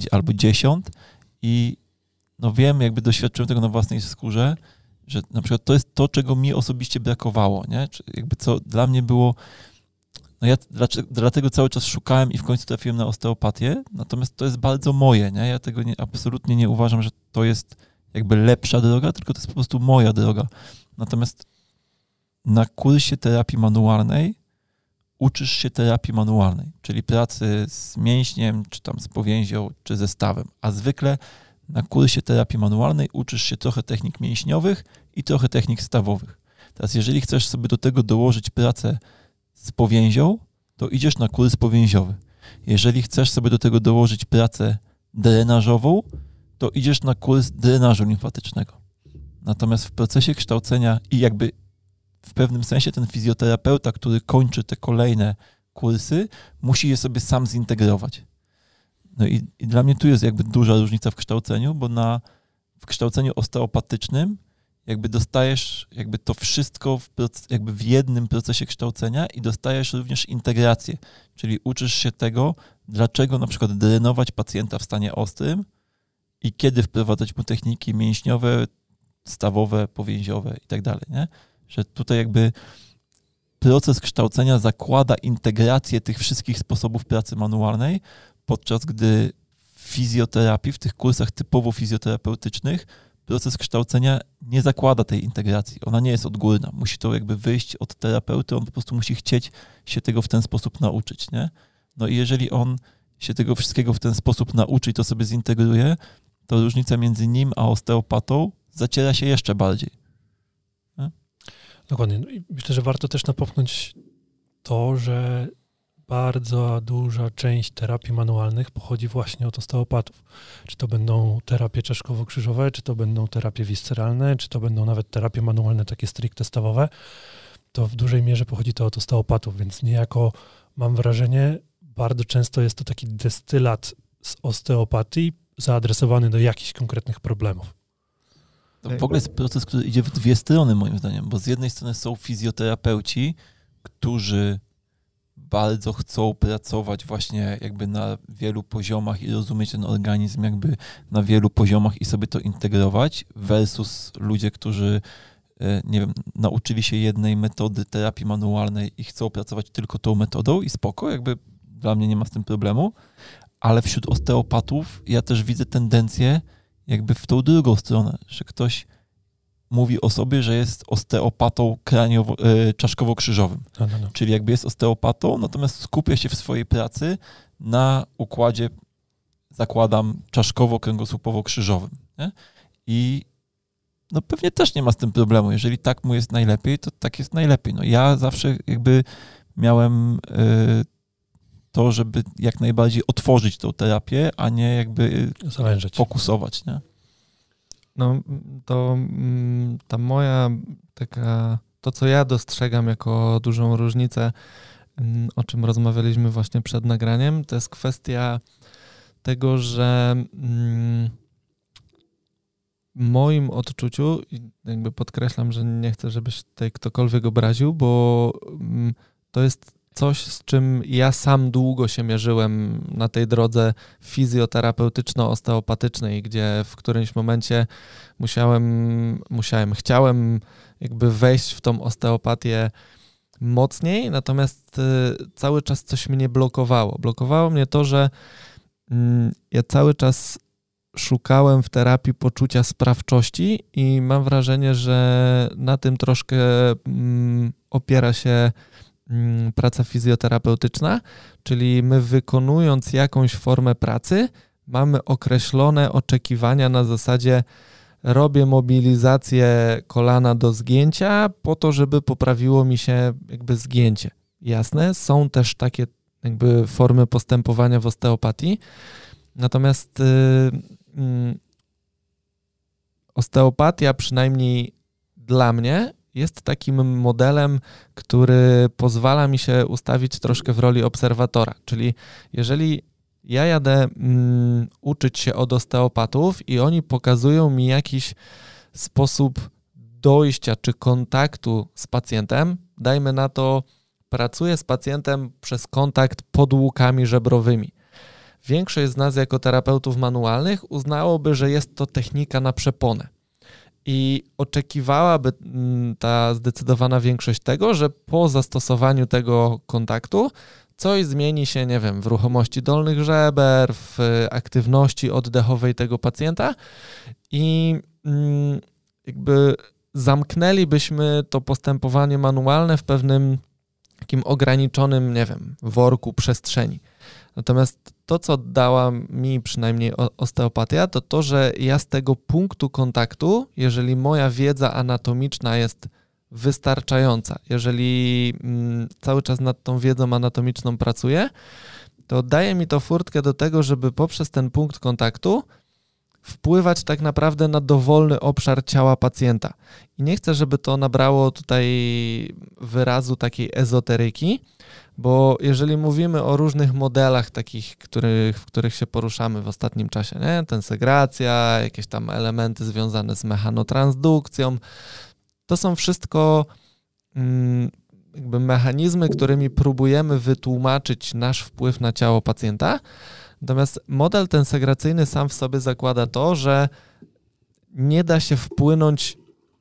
I, albo dziesiąt i no wiem, jakby doświadczyłem tego na własnej skórze, że na przykład to jest to, czego mi osobiście brakowało, nie? Czy jakby co dla mnie było, no ja dlatego cały czas szukałem i w końcu trafiłem na osteopatię, natomiast to jest bardzo moje, nie? Ja tego nie, absolutnie nie uważam, że to jest jakby lepsza droga, tylko to jest po prostu moja droga. Natomiast na kursie terapii manualnej uczysz się terapii manualnej, czyli pracy z mięśniem, czy tam z powięzią, czy ze stawem. A zwykle na kursie terapii manualnej uczysz się trochę technik mięśniowych i trochę technik stawowych. Teraz, jeżeli chcesz sobie do tego dołożyć pracę z powięzią, to idziesz na kurs powięziowy. Jeżeli chcesz sobie do tego dołożyć pracę drenażową, to idziesz na kurs drenażu limfatycznego. Natomiast w procesie kształcenia i jakby w pewnym sensie ten fizjoterapeuta, który kończy te kolejne kursy, musi je sobie sam zintegrować. No i, i dla mnie tu jest jakby duża różnica w kształceniu, bo na, w kształceniu osteopatycznym jakby dostajesz jakby to wszystko w, jakby w jednym procesie kształcenia i dostajesz również integrację, czyli uczysz się tego, dlaczego na przykład drenować pacjenta w stanie ostrym i kiedy wprowadzać mu techniki mięśniowe, stawowe, powięziowe i tak dalej, nie? Że tutaj jakby proces kształcenia zakłada integrację tych wszystkich sposobów pracy manualnej, podczas gdy w fizjoterapii, w tych kursach typowo fizjoterapeutycznych, proces kształcenia nie zakłada tej integracji. Ona nie jest odgórna. Musi to jakby wyjść od terapeuty, on po prostu musi chcieć się tego w ten sposób nauczyć, nie? No i jeżeli on się tego wszystkiego w ten sposób nauczy i to sobie zintegruje, to różnica między nim a osteopatą zaciera się jeszcze bardziej. Nie? Dokładnie. No myślę, że warto też napomknąć to, że bardzo duża część terapii manualnych pochodzi właśnie od osteopatów. Czy to będą terapie czaszkowo-krzyżowe, czy to będą terapie visceralne, czy to będą nawet terapie manualne takie stricte stawowe, to w dużej mierze pochodzi to od osteopatów, więc niejako mam wrażenie, bardzo często jest to taki destylat z osteopatii zaadresowany do jakichś konkretnych problemów. To w ogóle jest proces, który idzie w dwie strony moim zdaniem, bo z jednej strony są fizjoterapeuci, którzy bardzo chcą pracować właśnie jakby na wielu poziomach i rozumieć ten organizm jakby na wielu poziomach i sobie to integrować versus ludzie, którzy e, nie wiem, nauczyli się jednej metody terapii manualnej i chcą pracować tylko tą metodą i spoko, jakby dla mnie nie ma z tym problemu, ale wśród osteopatów ja też widzę tendencję jakby w tą drugą stronę, że ktoś mówi o sobie, że jest osteopatą kraniowo, e, czaszkowo-krzyżowym. No, no, no. Czyli jakby jest osteopatą, natomiast skupia się w swojej pracy na układzie, zakładam, czaszkowo-kręgosłupowo-krzyżowym. Nie? I no pewnie też nie ma z tym problemu. Jeżeli tak mu jest najlepiej, to tak jest najlepiej. No ja zawsze jakby miałem y, to, żeby jak najbardziej otworzyć tą terapię, a nie jakby Zależeć. fokusować. Nie? No to mm, ta moja taka, to co ja dostrzegam jako dużą różnicę, mm, o czym rozmawialiśmy właśnie przed nagraniem, to jest kwestia tego, że mm, moim odczuciu, jakby podkreślam, że nie chcę, żebyś tutaj ktokolwiek obraził, bo to jest coś, z czym ja sam długo się mierzyłem na tej drodze fizjoterapeutyczno-osteopatycznej, gdzie w którymś momencie musiałem, musiałem, chciałem jakby wejść w tą osteopatię mocniej, natomiast y, cały czas coś mnie blokowało. Blokowało mnie to, że mm, ja cały czas szukałem w terapii poczucia sprawczości i mam wrażenie, że na tym troszkę mm, opiera się praca fizjoterapeutyczna, czyli my wykonując jakąś formę pracy, mamy określone oczekiwania na zasadzie robię mobilizację kolana do zgięcia po to, żeby poprawiło mi się jakby zgięcie. Jasne, są też takie jakby formy postępowania w osteopatii, natomiast yy, osteopatia przynajmniej dla mnie jest takim modelem, który pozwala mi się ustawić troszkę w roli obserwatora. Czyli jeżeli ja jadę mm, uczyć się od osteopatów i oni pokazują mi jakiś sposób dojścia czy kontaktu z pacjentem. Dajmy na to, pracuję z pacjentem przez kontakt pod łukami żebrowymi. Większość z nas, jako terapeutów manualnych, uznałoby, że jest to technika na przeponę. I oczekiwałaby mm, ta zdecydowana większość tego, że po zastosowaniu tego kontaktu coś zmieni się, nie wiem, w ruchomości dolnych żeber, w aktywności oddechowej tego pacjenta i mm, jakby zamknęlibyśmy to postępowanie manualne w pewnym takim ograniczonym, nie wiem, worku przestrzeni. Natomiast to, co dała mi przynajmniej osteopatia, to to, że ja z tego punktu kontaktu, jeżeli moja wiedza anatomiczna jest wystarczająca, jeżeli mm, cały czas nad tą wiedzą anatomiczną pracuję, to daje mi to furtkę do tego, żeby poprzez ten punkt kontaktu wpływać tak naprawdę na dowolny obszar ciała pacjenta. I nie chcę, żeby to nabrało tutaj wyrazu takiej ezoteryki, bo jeżeli mówimy o różnych modelach takich, których, w których się poruszamy w ostatnim czasie, nie? tensegracja, jakieś tam elementy związane z mechanotransdukcją, to są wszystko mm, jakby mechanizmy, którymi próbujemy wytłumaczyć nasz wpływ na ciało pacjenta. Natomiast model tensegracyjny sam w sobie zakłada to, że nie da się wpłynąć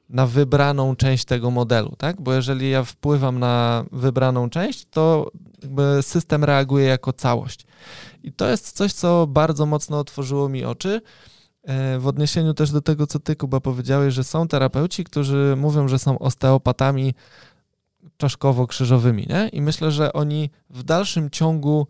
na wybraną część tego modelu, tak? Bo jeżeli ja wpływam na wybraną część, to system reaguje jako całość. I to jest coś, co bardzo mocno otworzyło mi oczy. E, w odniesieniu też do tego, co ty, Kuba, powiedziałeś, że są terapeuci, którzy mówią, że są osteopatami czaszkowo-krzyżowymi, nie? I myślę, że oni w dalszym ciągu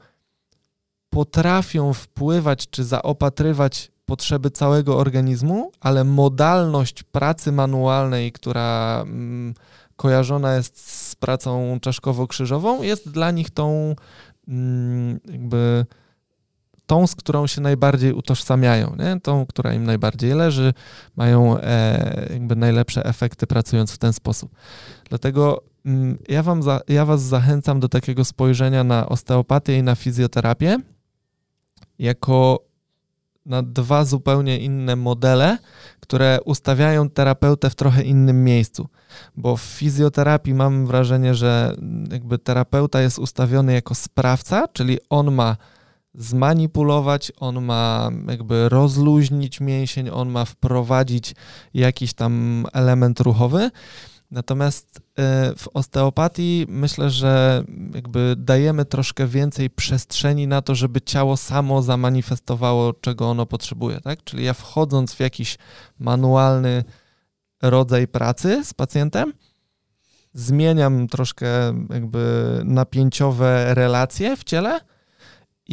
potrafią wpływać czy zaopatrywać potrzeby całego organizmu, ale modalność pracy manualnej, która mm, kojarzona jest z pracą czaszkowo-krzyżową, jest dla nich tą mm, jakby tą, z którą się najbardziej utożsamiają, nie? tą, która im najbardziej leży, mają e, jakby najlepsze efekty pracując w ten sposób. Dlatego mm, ja, wam za, ja Was zachęcam do takiego spojrzenia na osteopatię i na fizjoterapię jako na dwa zupełnie inne modele, które ustawiają terapeutę w trochę innym miejscu. Bo w fizjoterapii mam wrażenie, że jakby terapeuta jest ustawiony jako sprawca, czyli on ma zmanipulować, on ma jakby rozluźnić mięsień, on ma wprowadzić jakiś tam element ruchowy. Natomiast e, w osteopatii myślę, że jakby dajemy troszkę więcej przestrzeni na to, żeby ciało samo zamanifestowało, czego ono potrzebuje, tak? Czyli ja wchodząc w jakiś manualny rodzaj pracy z pacjentem, zmieniam troszkę jakby napięciowe relacje w ciele,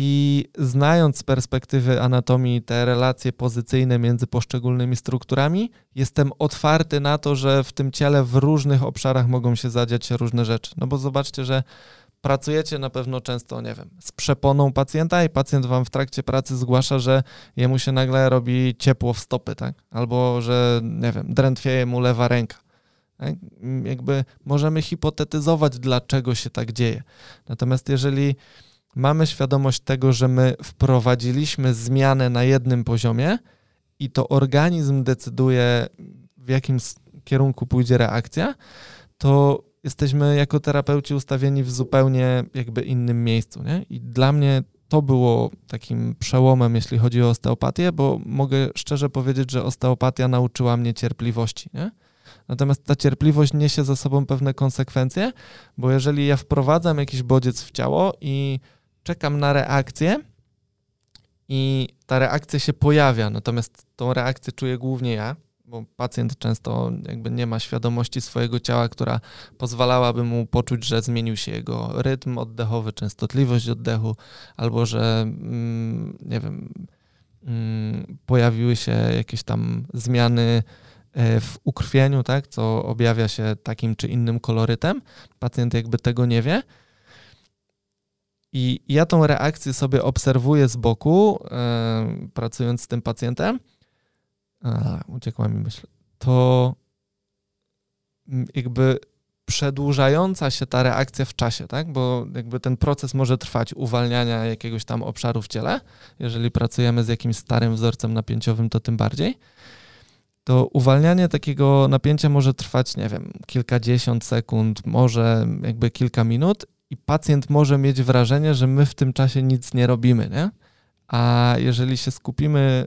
i znając z perspektywy anatomii te relacje pozycyjne między poszczególnymi strukturami, jestem otwarty na to, że w tym ciele w różnych obszarach mogą się zadziać różne rzeczy. No bo zobaczcie, że pracujecie na pewno często, nie wiem, z przeponą pacjenta i pacjent wam w trakcie pracy zgłasza, że jemu się nagle robi ciepło w stopy, tak? Albo, że, nie wiem, drętwieje mu lewa ręka. Tak? Jakby możemy hipotetyzować, dlaczego się tak dzieje. Natomiast jeżeli mamy świadomość tego, że my wprowadziliśmy zmianę na jednym poziomie i to organizm decyduje, w jakim kierunku pójdzie reakcja, to jesteśmy jako terapeuci ustawieni w zupełnie jakby innym miejscu. Nie? I dla mnie to było takim przełomem, jeśli chodzi o osteopatię, bo mogę szczerze powiedzieć, że osteopatia nauczyła mnie cierpliwości. Nie? Natomiast ta cierpliwość niesie za sobą pewne konsekwencje, bo jeżeli ja wprowadzam jakiś bodziec w ciało i czekam na reakcję i ta reakcja się pojawia, natomiast tą reakcję czuję głównie ja, bo pacjent często jakby nie ma świadomości swojego ciała, która pozwalałaby mu poczuć, że zmienił się jego rytm oddechowy, częstotliwość oddechu, albo że mm, nie wiem, mm, pojawiły się jakieś tam zmiany e, w ukrwieniu, tak, co objawia się takim czy innym kolorytem. Pacjent jakby tego nie wie. I ja tą reakcję sobie obserwuję z boku, yy, pracując z tym pacjentem. A, uciekła mi myśl. To jakby przedłużająca się ta reakcja w czasie, tak? Bo jakby ten proces może trwać uwalniania jakiegoś tam obszaru w ciele. Jeżeli pracujemy z jakimś starym wzorcem napięciowym, to tym bardziej. To uwalnianie takiego napięcia może trwać, nie wiem, kilkadziesiąt sekund, może jakby kilka minut i pacjent może mieć wrażenie, że my w tym czasie nic nie robimy, nie? A jeżeli się skupimy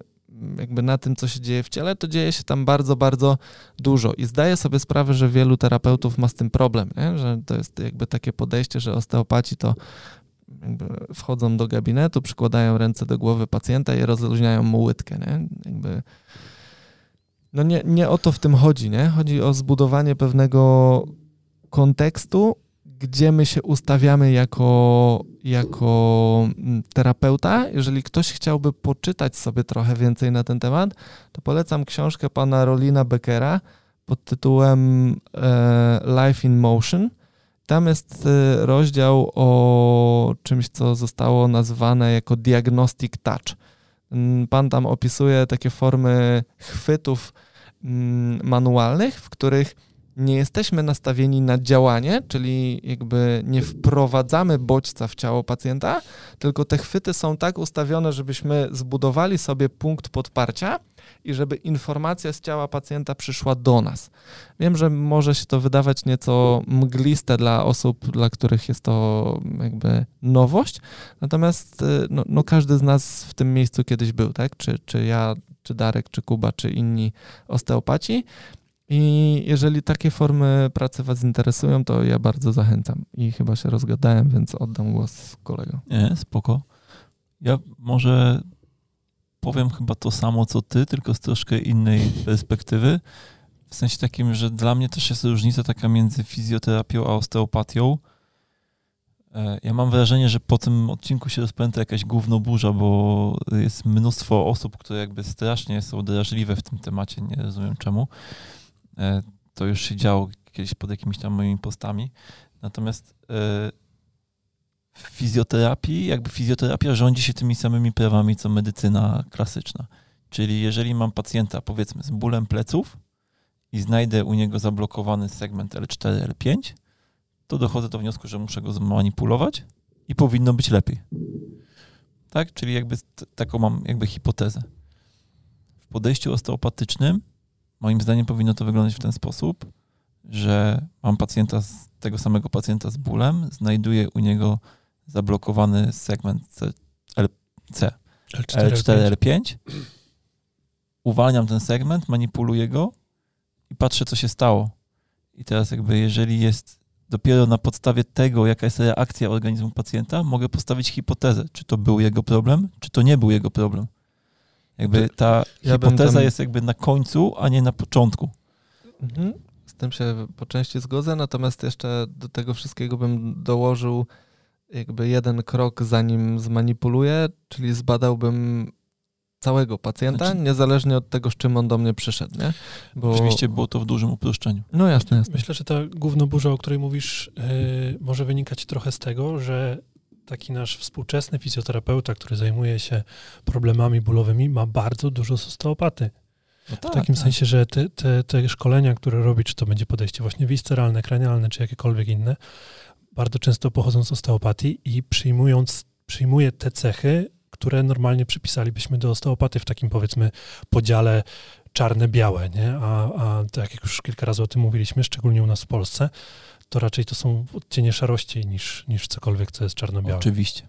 jakby na tym, co się dzieje w ciele, to dzieje się tam bardzo, bardzo dużo. I zdaję sobie sprawę, że wielu terapeutów ma z tym problem, nie? że to jest jakby takie podejście, że osteopaci to wchodzą do gabinetu, przykładają ręce do głowy pacjenta i rozluźniają mu łydkę. Nie? Jakby no nie, nie o to w tym chodzi, nie? Chodzi o zbudowanie pewnego kontekstu, gdzie my się ustawiamy jako, jako mm, terapeuta. Jeżeli ktoś chciałby poczytać sobie trochę więcej na ten temat, to polecam książkę pana Rolina Beckera pod tytułem e, Life in Motion. Tam jest e, rozdział o czymś, co zostało nazwane jako diagnostic touch. Mm, pan tam opisuje takie formy chwytów mm, manualnych, w których nie jesteśmy nastawieni na działanie, czyli jakby nie wprowadzamy bodźca w ciało pacjenta, tylko te chwyty są tak ustawione, żebyśmy zbudowali sobie punkt podparcia i żeby informacja z ciała pacjenta przyszła do nas. Wiem, że może się to wydawać nieco mgliste dla osób, dla których jest to jakby nowość, natomiast y, no, no każdy z nas w tym miejscu kiedyś był, tak? Czy, czy ja, czy Darek, czy Kuba, czy inni osteopaci. I jeżeli takie formy pracy Was interesują, to ja bardzo zachęcam. I chyba się rozgadałem, więc oddam głos kolego. Nie, spoko. Ja może powiem chyba to samo, co ty, tylko z troszkę innej perspektywy. W sensie takim, że dla mnie też jest różnica taka między fizjoterapią a osteopatią. E, ja mam wrażenie, że po tym odcinku się rozpęta jakaś burza, bo jest mnóstwo osób, które jakby strasznie są drażliwe w tym temacie, nie rozumiem czemu. E, to już się działo kiedyś pod jakimiś tam moimi postami. Natomiast e, w fizjoterapii, jakby fizjoterapia rządzi się tymi samymi prawami, co medycyna klasyczna. Czyli jeżeli mam pacjenta, powiedzmy, z bólem pleców i znajdę u niego zablokowany segment L4, L5, to dochodzę do wniosku, że muszę go zmanipulować i powinno być lepiej. Tak? Czyli jakby taką mam jakby hipotezę. W podejściu osteopatycznym Moim zdaniem powinno to wyglądać w ten sposób, że mam pacjenta, z, tego samego pacjenta z bólem, znajduję u niego zablokowany segment C, L, C L4, L4, L5, uwalniam ten segment, manipuluję go i patrzę, co się stało. I teraz jakby jeżeli jest dopiero na podstawie tego, jaka jest reakcja organizmu pacjenta, mogę postawić hipotezę, czy to był jego problem, czy to nie był jego problem. Jakby ta ja hipoteza tam... jest jakby na końcu, a nie na początku. Mhm. Z tym się po części zgodzę, natomiast jeszcze do tego wszystkiego bym dołożył jakby jeden krok, zanim zmanipuluję, czyli zbadałbym całego pacjenta, znaczy... niezależnie od tego, z czym on do mnie przyszedł, nie? Bo... Oczywiście było to w dużym uproszczeniu. No jasne, jasne. Myślę, że ta głównoburza, o której mówisz, yy, może wynikać trochę z tego, że taki nasz współczesny fizjoterapeuta, który zajmuje się problemami bólowymi, ma bardzo dużo z osteopaty. No tak, w takim tak. sensie, że te, te, te szkolenia, które robi, czy to będzie podejście właśnie visceralne, kranialne, czy jakiekolwiek inne, bardzo często pochodzą z osteopatii i przyjmując, przyjmuje te cechy, które normalnie przypisalibyśmy do osteopaty w takim powiedzmy podziale czarne-białe, nie? A, a tak jak już kilka razy o tym mówiliśmy, szczególnie u nas w Polsce, to raczej to są odcienie szarości niż, niż cokolwiek, co jest czarno-białe. Oczywiście.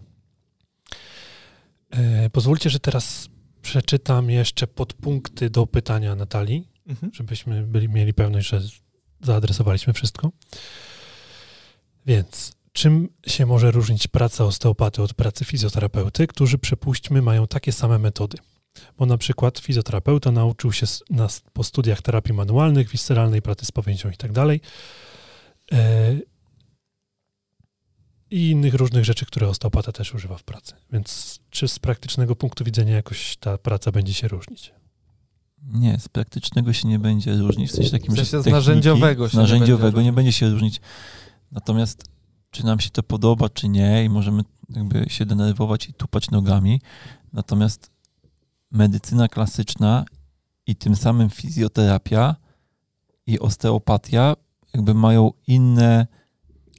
E, pozwólcie, że teraz przeczytam jeszcze podpunkty do pytania Natalii, mhm. żebyśmy byli, mieli pewność, że zaadresowaliśmy wszystko. Więc czym się może różnić praca osteopaty od pracy fizjoterapeuty, którzy przypuśćmy mają takie same metody? Bo na przykład fizjoterapeuta nauczył się na, po studiach terapii manualnych, visceralnej pracy z powięzią i tak dalej, i innych różnych rzeczy, które osteopata też używa w pracy. Więc czy z praktycznego punktu widzenia jakoś ta praca będzie się różnić? Nie, z praktycznego się nie będzie różnić. W sensie takim, w sensie że z narzędziowego, się narzędziowego nie będzie, nie będzie się różnić. Natomiast czy nam się to podoba, czy nie, i możemy jakby się denerwować i tupać nogami. Natomiast medycyna klasyczna i tym samym fizjoterapia i osteopatia jakby mają inne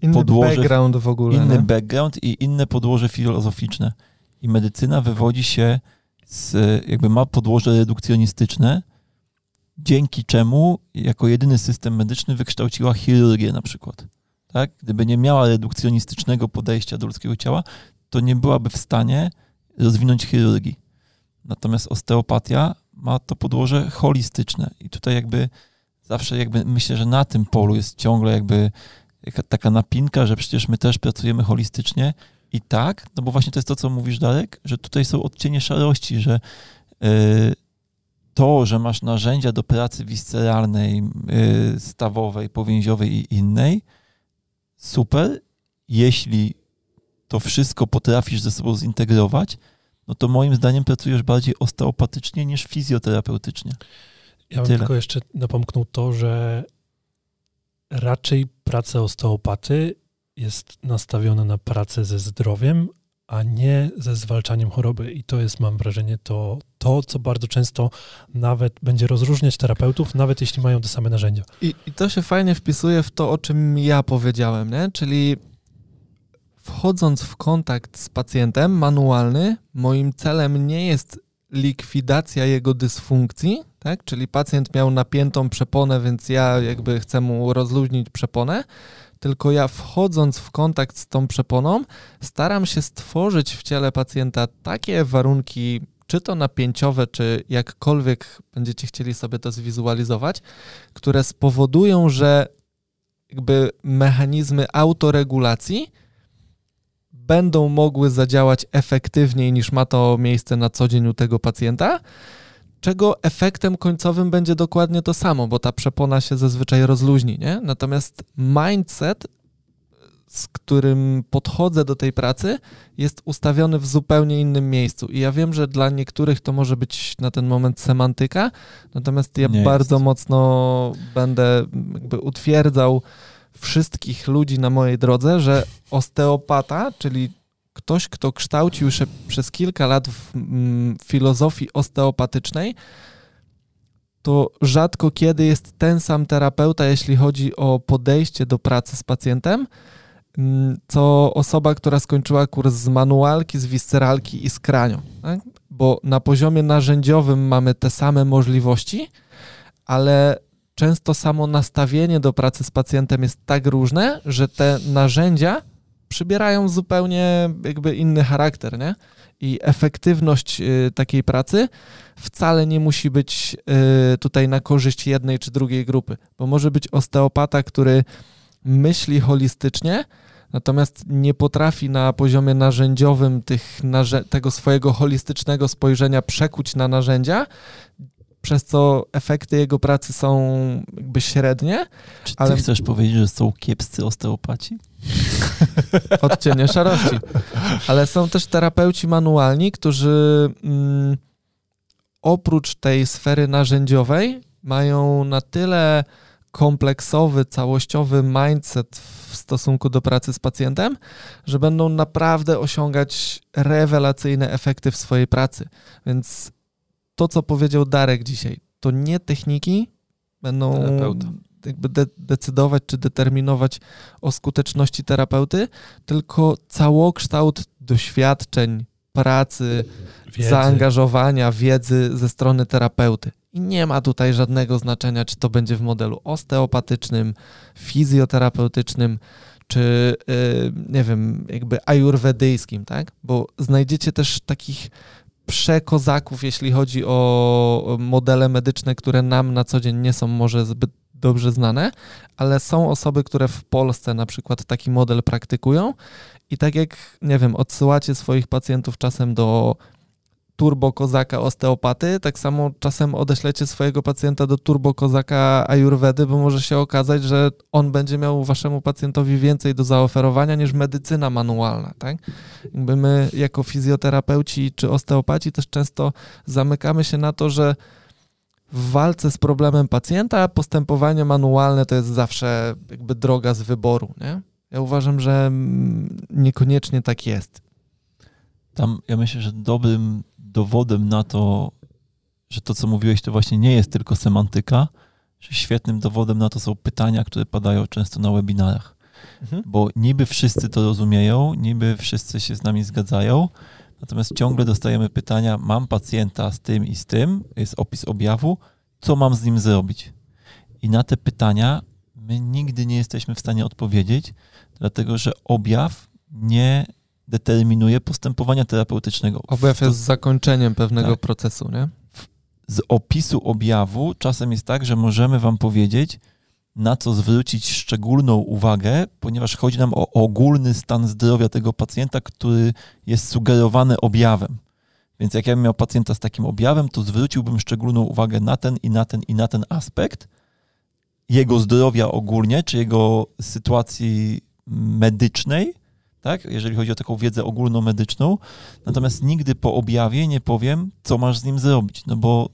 Inny podłoże- background w ogóle. inny nie? background i inne podłoże filozoficzne. I medycyna wywodzi się z, jakby ma podłoże redukcjonistyczne, dzięki czemu jako jedyny system medyczny wykształciła chirurgię na przykład. Tak? Gdyby nie miała redukcjonistycznego podejścia do ludzkiego ciała, to nie byłaby w stanie rozwinąć chirurgii. Natomiast osteopatia ma to podłoże holistyczne i tutaj jakby zawsze jakby myślę, że na tym polu jest ciągle jakby taka napinka, że przecież my też pracujemy holistycznie i tak, no bo właśnie to jest to, co mówisz Darek, że tutaj są odcienie szarości, że y, to, że masz narzędzia do pracy visceralnej, y, stawowej, powięziowej i innej, super, jeśli to wszystko potrafisz ze sobą zintegrować, no to moim zdaniem pracujesz bardziej osteopatycznie niż fizjoterapeutycznie. Ja bym Tyle. tylko jeszcze napomknął to, że raczej praca osteopaty jest nastawiona na pracę ze zdrowiem, a nie ze zwalczaniem choroby. I to jest, mam wrażenie, to, to co bardzo często nawet będzie rozróżniać terapeutów, nawet jeśli mają te same narzędzia. I, I to się fajnie wpisuje w to, o czym ja powiedziałem, nie? Czyli wchodząc w kontakt z pacjentem manualny, moim celem nie jest likwidacja jego dysfunkcji, tak? Czyli pacjent miał napiętą przeponę, więc ja jakby chcę mu rozluźnić przeponę, tylko ja wchodząc w kontakt z tą przeponą, staram się stworzyć w ciele pacjenta takie warunki, czy to napięciowe, czy jakkolwiek będziecie chcieli sobie to zwizualizować, które spowodują, że jakby mechanizmy autoregulacji będą mogły zadziałać efektywniej niż ma to miejsce na co dzień u tego pacjenta, czego efektem końcowym będzie dokładnie to samo, bo ta przepona się zazwyczaj rozluźni, nie? Natomiast mindset, z którym podchodzę do tej pracy, jest ustawiony w zupełnie innym miejscu. I ja wiem, że dla niektórych to może być na ten moment semantyka, natomiast ja Nie bardzo jest. mocno będę jakby utwierdzał wszystkich ludzi na mojej drodze, że osteopata, czyli ktoś, kto kształcił się przez kilka lat w mm, filozofii osteopatycznej, to rzadko kiedy jest ten sam terapeuta, jeśli chodzi o podejście do pracy z pacjentem, mm, co osoba, która skończyła kurs z manualki, z visceralki i z kranio. Tak? Bo na poziomie narzędziowym mamy te same możliwości, ale często samo nastawienie do pracy z pacjentem jest tak różne, że te narzędzia przybierają zupełnie jakby inny charakter, nie? I efektywność y, takiej pracy wcale nie musi być y, tutaj na korzyść jednej czy drugiej grupy, bo może być osteopata, który myśli holistycznie, natomiast nie potrafi na poziomie narzędziowym tych tego swojego holistycznego spojrzenia przekuć na narzędzia, przez co efekty jego pracy są jakby średnie, Czy ty Ale- chcesz powiedzieć, że są kiepscy osteopaci? odcienie szarości. Ale są też terapeuci manualni, którzy mm, oprócz tej sfery narzędziowej mają na tyle kompleksowy, całościowy mindset w stosunku do pracy z pacjentem, że będą naprawdę osiągać rewelacyjne efekty w swojej pracy. Więc to, co powiedział Darek dzisiaj, to nie techniki będą Terapeuta. jakby de- decydować czy determinować o skuteczności terapeuty, tylko całokształt doświadczeń, pracy, Wiedzy. zaangażowania, wiedzy ze strony terapeuty. I nie ma tutaj żadnego znaczenia, czy to będzie w modelu osteopatycznym, fizjoterapeutycznym, czy yy, nie wiem, jakby ajurwedyjskim, tak? Bo znajdziecie też takich przekozaków, jeśli chodzi o modele medyczne, które nam na co dzień nie są może zbyt dobrze znane, ale są osoby, które w Polsce na przykład taki model praktykują i tak jak, nie wiem, odsyłacie swoich pacjentów czasem do turbokozaka osteopaty, tak samo czasem odeślecie swojego pacjenta do turbokozaka ajurwedy, bo może się okazać, że on będzie miał waszemu pacjentowi więcej do zaoferowania niż medycyna manualna, tak? Jakby my jako fizjoterapeuci czy osteopaci też często zamykamy się na to, że w walce z problemem pacjenta postępowanie manualne to jest zawsze jakby droga z wyboru, nie? Ja uważam, że mm, niekoniecznie tak jest. Tam ja myślę, że dobrym dowodem na to, że to, co mówiłeś, to właśnie nie jest tylko semantyka, świetnym dowodem na to są pytania, które padają często na webinarach. Mhm. Bo niby wszyscy to rozumieją, niby wszyscy się z nami zgadzają, natomiast ciągle dostajemy pytania: Mam pacjenta z tym i z tym, jest opis objawu, co mam z nim zrobić? I na te pytania my nigdy nie jesteśmy w stanie odpowiedzieć, dlatego że objaw nie determinuje postępowania terapeutycznego. Objaw jest zakończeniem pewnego tak. procesu, nie? Z opisu objawu czasem jest tak, że możemy Wam powiedzieć, na co zwrócić szczególną uwagę, ponieważ chodzi nam o ogólny stan zdrowia tego pacjenta, który jest sugerowany objawem. Więc jak ja bym miał pacjenta z takim objawem, to zwróciłbym szczególną uwagę na ten i na ten i na ten aspekt jego zdrowia ogólnie, czy jego sytuacji medycznej, tak? jeżeli chodzi o taką wiedzę ogólnomedyczną. Natomiast nigdy po objawie nie powiem, co masz z nim zrobić, no bo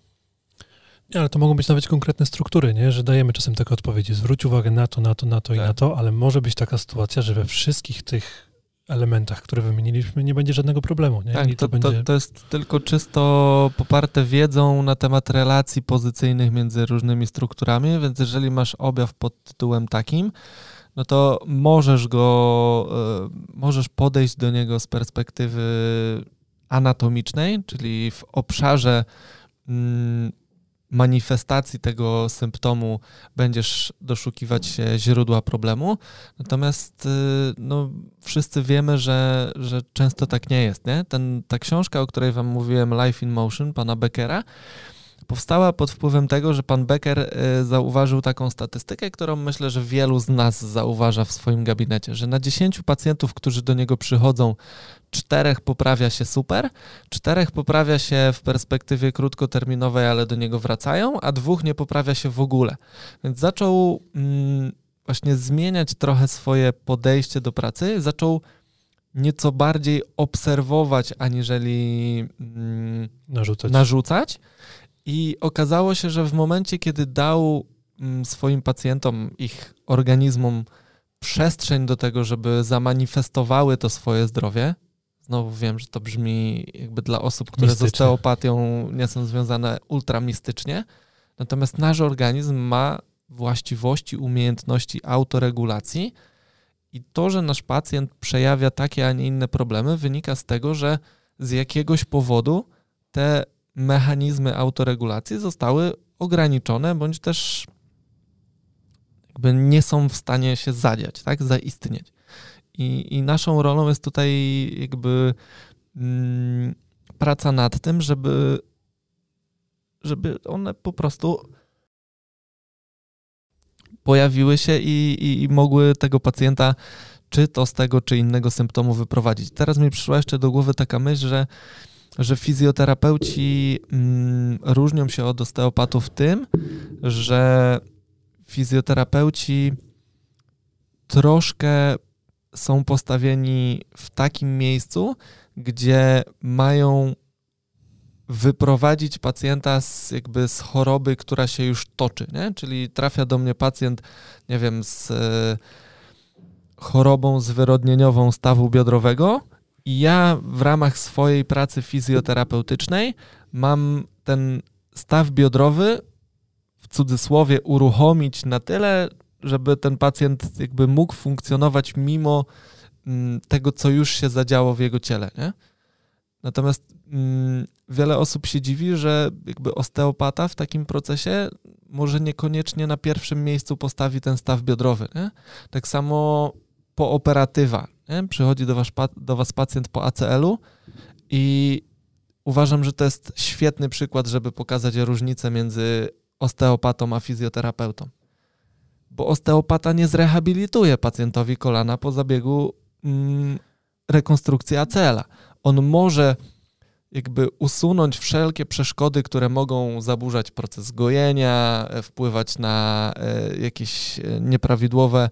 nie, ale to mogą być nawet konkretne struktury, nie? że dajemy czasem takie odpowiedzi. Zwróć uwagę na to, na to, na to tak. i na to, ale może być taka sytuacja, że we wszystkich tych elementach, które wymieniliśmy, nie będzie żadnego problemu. Nie? Tak, to, to, będzie... to, to, jest tylko czysto poparte wiedzą na temat relacji pozycyjnych między różnymi strukturami, więc jeżeli masz objaw pod tytułem takim, no to możesz go, e, możesz podejść do niego z perspektywy anatomicznej, czyli w obszarze mm, manifestacji tego symptomu będziesz doszukiwać się źródła problemu. Natomiast y, no, wszyscy wiemy, że, że często tak nie jest. Nie? Ten, ta książka, o której wam mówiłem, Life in Motion, pana Beckera, powstała pod wpływem tego, że pan Becker y, zauważył taką statystykę, którą myślę, że wielu z nas zauważa w swoim gabinecie, że na 10 pacjentów, którzy do niego przychodzą, czterech poprawia się super, czterech poprawia się w perspektywie krótkoterminowej, ale do niego wracają, a dwóch nie poprawia się w ogóle. Więc zaczął mm, właśnie zmieniać trochę swoje podejście do pracy, zaczął nieco bardziej obserwować, aniżeli mm, narzucać. narzucać. I okazało się, że w momencie, kiedy dał mm, swoim pacjentom, ich organizmom przestrzeń do tego, żeby zamanifestowały to swoje zdrowie, Znowu wiem, że to brzmi jakby dla osób, które mistycznie. z osteopatią nie są związane ultramistycznie. Natomiast nasz organizm ma właściwości, umiejętności autoregulacji i to, że nasz pacjent przejawia takie, a nie inne problemy, wynika z tego, że z jakiegoś powodu te mechanizmy autoregulacji zostały ograniczone, bądź też jakby nie są w stanie się zadziać, tak, zaistnieć. I, i naszą rolą jest tutaj jakby mm, praca nad tym, żeby, żeby one po prostu pojawiły się i, i, i mogły tego pacjenta czy to z tego, czy innego symptomu wyprowadzić. Teraz mi przyszła jeszcze do głowy taka myśl, że, że fizjoterapeuci mm, różnią się od osteopatów tym, że fizjoterapeuci troszkę są postawieni w takim miejscu, gdzie mają wyprowadzić pacjenta z, jakby z choroby, która się już toczy, nie? Czyli trafia do mnie pacjent, nie wiem, z e, chorobą zwyrodnieniową stawu biodrowego i ja w ramach swojej pracy fizjoterapeutycznej mam ten staw biodrowy w cudzysłowie uruchomić na tyle, żeby ten pacjent jakby mógł funkcjonować mimo mm, tego, co już się zadziało w jego ciele. Nie? Natomiast mm, wiele osób się dziwi, że jakby osteopata w takim procesie może niekoniecznie na pierwszym miejscu postawi ten staw biodrowy. Nie? Tak samo pooperatywa. Nie? Przychodzi do was, do was pacjent po ACL-u i uważam, że to jest świetny przykład, żeby pokazać różnicę między osteopatą a fizjoterapeutą bo osteopata nie zrehabilituje pacjentowi kolana po zabiegu mm, rekonstrukcji ACL-a. On może jakby usunąć wszelkie przeszkody, które mogą zaburzać proces gojenia, e, wpływać na e, jakieś e, nieprawidłowe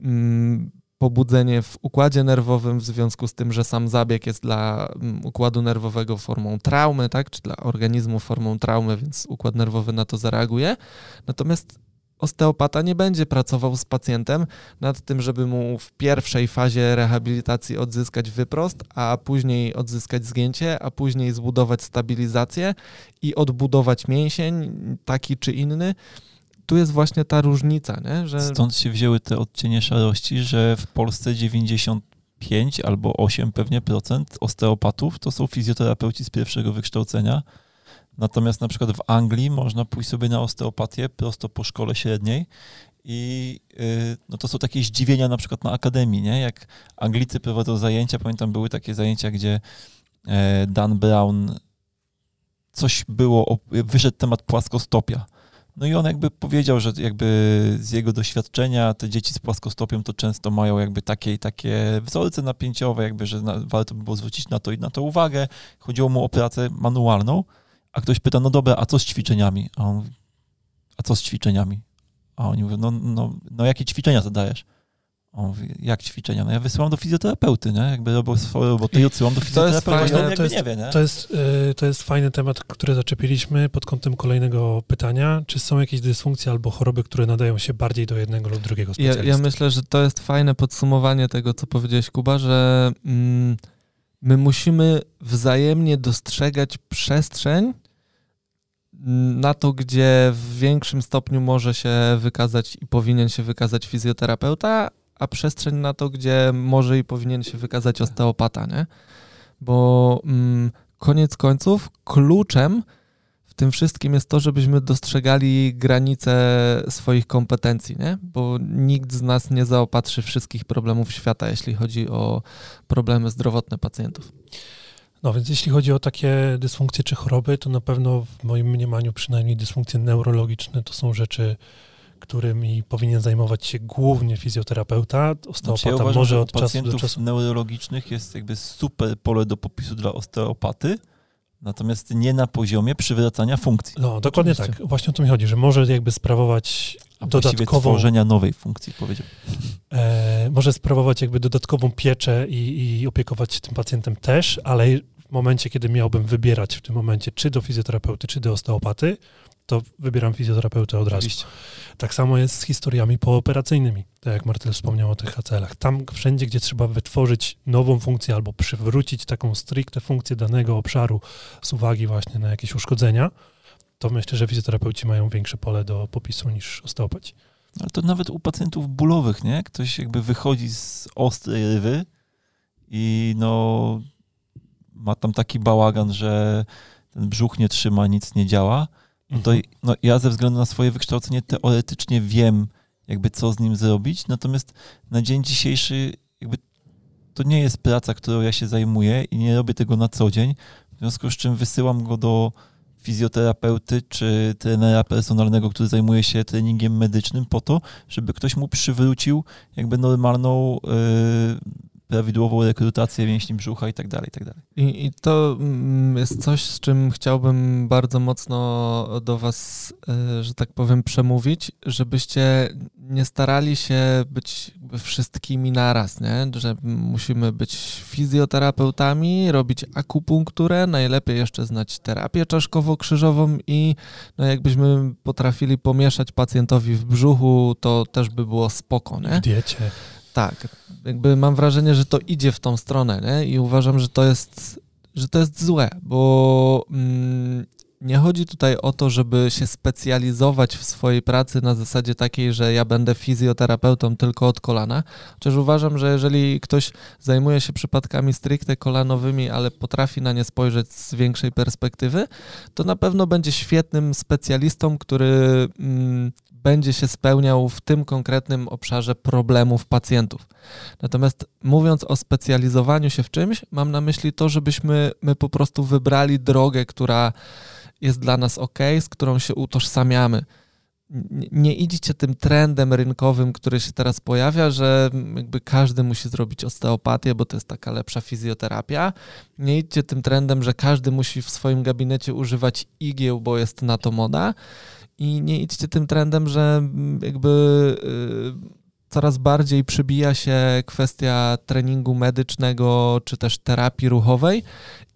mm, pobudzenie w układzie nerwowym w związku z tym, że sam zabieg jest dla mm, układu nerwowego formą traumy, tak, czy dla organizmu formą traumy, więc układ nerwowy na to zareaguje. Natomiast osteopata nie będzie pracował z pacjentem nad tym, żeby mu w pierwszej fazie rehabilitacji odzyskać wyprost, a później odzyskać zgięcie, a później zbudować stabilizację i odbudować mięsień taki czy inny. Tu jest właśnie ta różnica, nie? że... Stąd się wzięły te odcienie szarości, że w Polsce 95 albo 8 pewnie procent osteopatów to są fizjoterapeuci z pierwszego wykształcenia. Natomiast na przykład w Anglii można pójść sobie na osteopatię prosto po szkole średniej i yy, no to są takie zdziwienia na przykład na akademii, nie? Jak Anglicy prowadzą zajęcia, pamiętam były takie zajęcia, gdzie e, Dan Brown coś było, wyszedł temat płaskostopia. No i on jakby powiedział, że jakby z jego doświadczenia te dzieci z płaskostopią to często mają jakby takie takie wzorce napięciowe, jakby, że warto by było zwrócić na to i na to uwagę. Chodziło mu o pracę manualną, a ktoś pyta, no dobra, a co z ćwiczeniami? A on a co z ćwiczeniami? A oni mówią, no, no, no jakie ćwiczenia zadajesz? On mówi, jak ćwiczenia? No ja wysyłam do fizjoterapeuty, nie? Jakby robił swoją robotę i odsyłam do fizjoterapeuty. To jest, to jest, nie wie, nie? To jest, y, to jest fajny temat, który zaczepiliśmy pod kątem kolejnego pytania. Czy są jakieś dysfunkcje albo choroby, które nadają się bardziej do jednego lub drugiego specjalisty? Ja, ja myślę, że to jest fajne podsumowanie tego, co powiedziałeś, Kuba, że mm, my musimy wzajemnie dostrzegać przestrzeń na to, gdzie w większym stopniu może się wykazać i powinien się wykazać fizjoterapeuta, a przestrzeń na to, gdzie może i powinien się wykazać osteopata, nie? Bo mm, koniec końców kluczem w tym wszystkim jest to, żebyśmy dostrzegali granice swoich kompetencji, nie? Bo nikt z nas nie zaopatrzy wszystkich problemów świata, jeśli chodzi o problemy zdrowotne pacjentów. No więc jeśli chodzi o takie dysfunkcje czy choroby, to na pewno w moim mniemaniu przynajmniej dysfunkcje neurologiczne to są rzeczy, którymi powinien zajmować się głównie fizjoterapeuta. Osteopata znaczy ja uważam, może od czasu do czasu. neurologicznych jest jakby super pole do popisu dla osteopaty, natomiast nie na poziomie przywracania funkcji. No, dokładnie Oczywiście. tak. Właśnie o to mi chodzi, że może jakby sprawować A dodatkową... tworzenia nowej funkcji, powiedział. E, może sprawować jakby dodatkową pieczę i, i opiekować się tym pacjentem też, ale w momencie, kiedy miałbym wybierać w tym momencie, czy do fizjoterapeuty, czy do osteopaty, to wybieram fizjoterapeutę od razu. Tak samo jest z historiami pooperacyjnymi, tak jak Martel wspomniał o tych HCL-ach. Tam wszędzie, gdzie trzeba wytworzyć nową funkcję albo przywrócić taką stricte funkcję danego obszaru z uwagi właśnie na jakieś uszkodzenia, to myślę, że fizjoterapeuci mają większe pole do popisu niż osteopaci. Ale to nawet u pacjentów bólowych, nie? Ktoś jakby wychodzi z ostrej rywy i no ma tam taki bałagan, że ten brzuch nie trzyma, nic nie działa, no to mhm. no, ja ze względu na swoje wykształcenie teoretycznie wiem, jakby co z nim zrobić, natomiast na dzień dzisiejszy jakby to nie jest praca, którą ja się zajmuję i nie robię tego na co dzień, w związku z czym wysyłam go do fizjoterapeuty czy trenera personalnego, który zajmuje się treningiem medycznym po to, żeby ktoś mu przywrócił jakby normalną yy, prawidłową rekrutację mięśni brzucha i tak dalej, i tak dalej. I, I, to mm, jest coś, z czym chciałbym bardzo mocno do was, e, że tak powiem, przemówić, żebyście nie starali się być wszystkimi naraz, nie? że musimy być fizjoterapeutami, robić akupunkturę, najlepiej jeszcze znać terapię czaszkowo-krzyżową i no jakbyśmy potrafili pomieszać pacjentowi w brzuchu, to też by było spoko, nie? W diecie. Tak, jakby mam wrażenie, że to idzie w tą stronę, nie? I uważam, że to jest, że to jest złe, bo mm, nie chodzi tutaj o to, żeby się specjalizować w swojej pracy na zasadzie takiej, że ja będę fizjoterapeutą tylko od kolana. Chociaż uważam, że jeżeli ktoś zajmuje się przypadkami stricte kolanowymi, ale potrafi na nie spojrzeć z większej perspektywy, to na pewno będzie świetnym specjalistą, który mm, będzie się spełniał w tym konkretnym obszarze problemów pacjentów. Natomiast mówiąc o specjalizowaniu się w czymś, mam na myśli to, żebyśmy my po prostu wybrali drogę, która jest dla nas ok, z którą się utożsamiamy. Nie idźcie tym trendem rynkowym, który się teraz pojawia, że jakby każdy musi zrobić osteopatię, bo to jest taka lepsza fizjoterapia. Nie idźcie tym trendem, że każdy musi w swoim gabinecie używać igieł, bo jest na to moda i nie idźcie tym trendem, że jakby y, coraz bardziej przybija się kwestia treningu medycznego czy też terapii ruchowej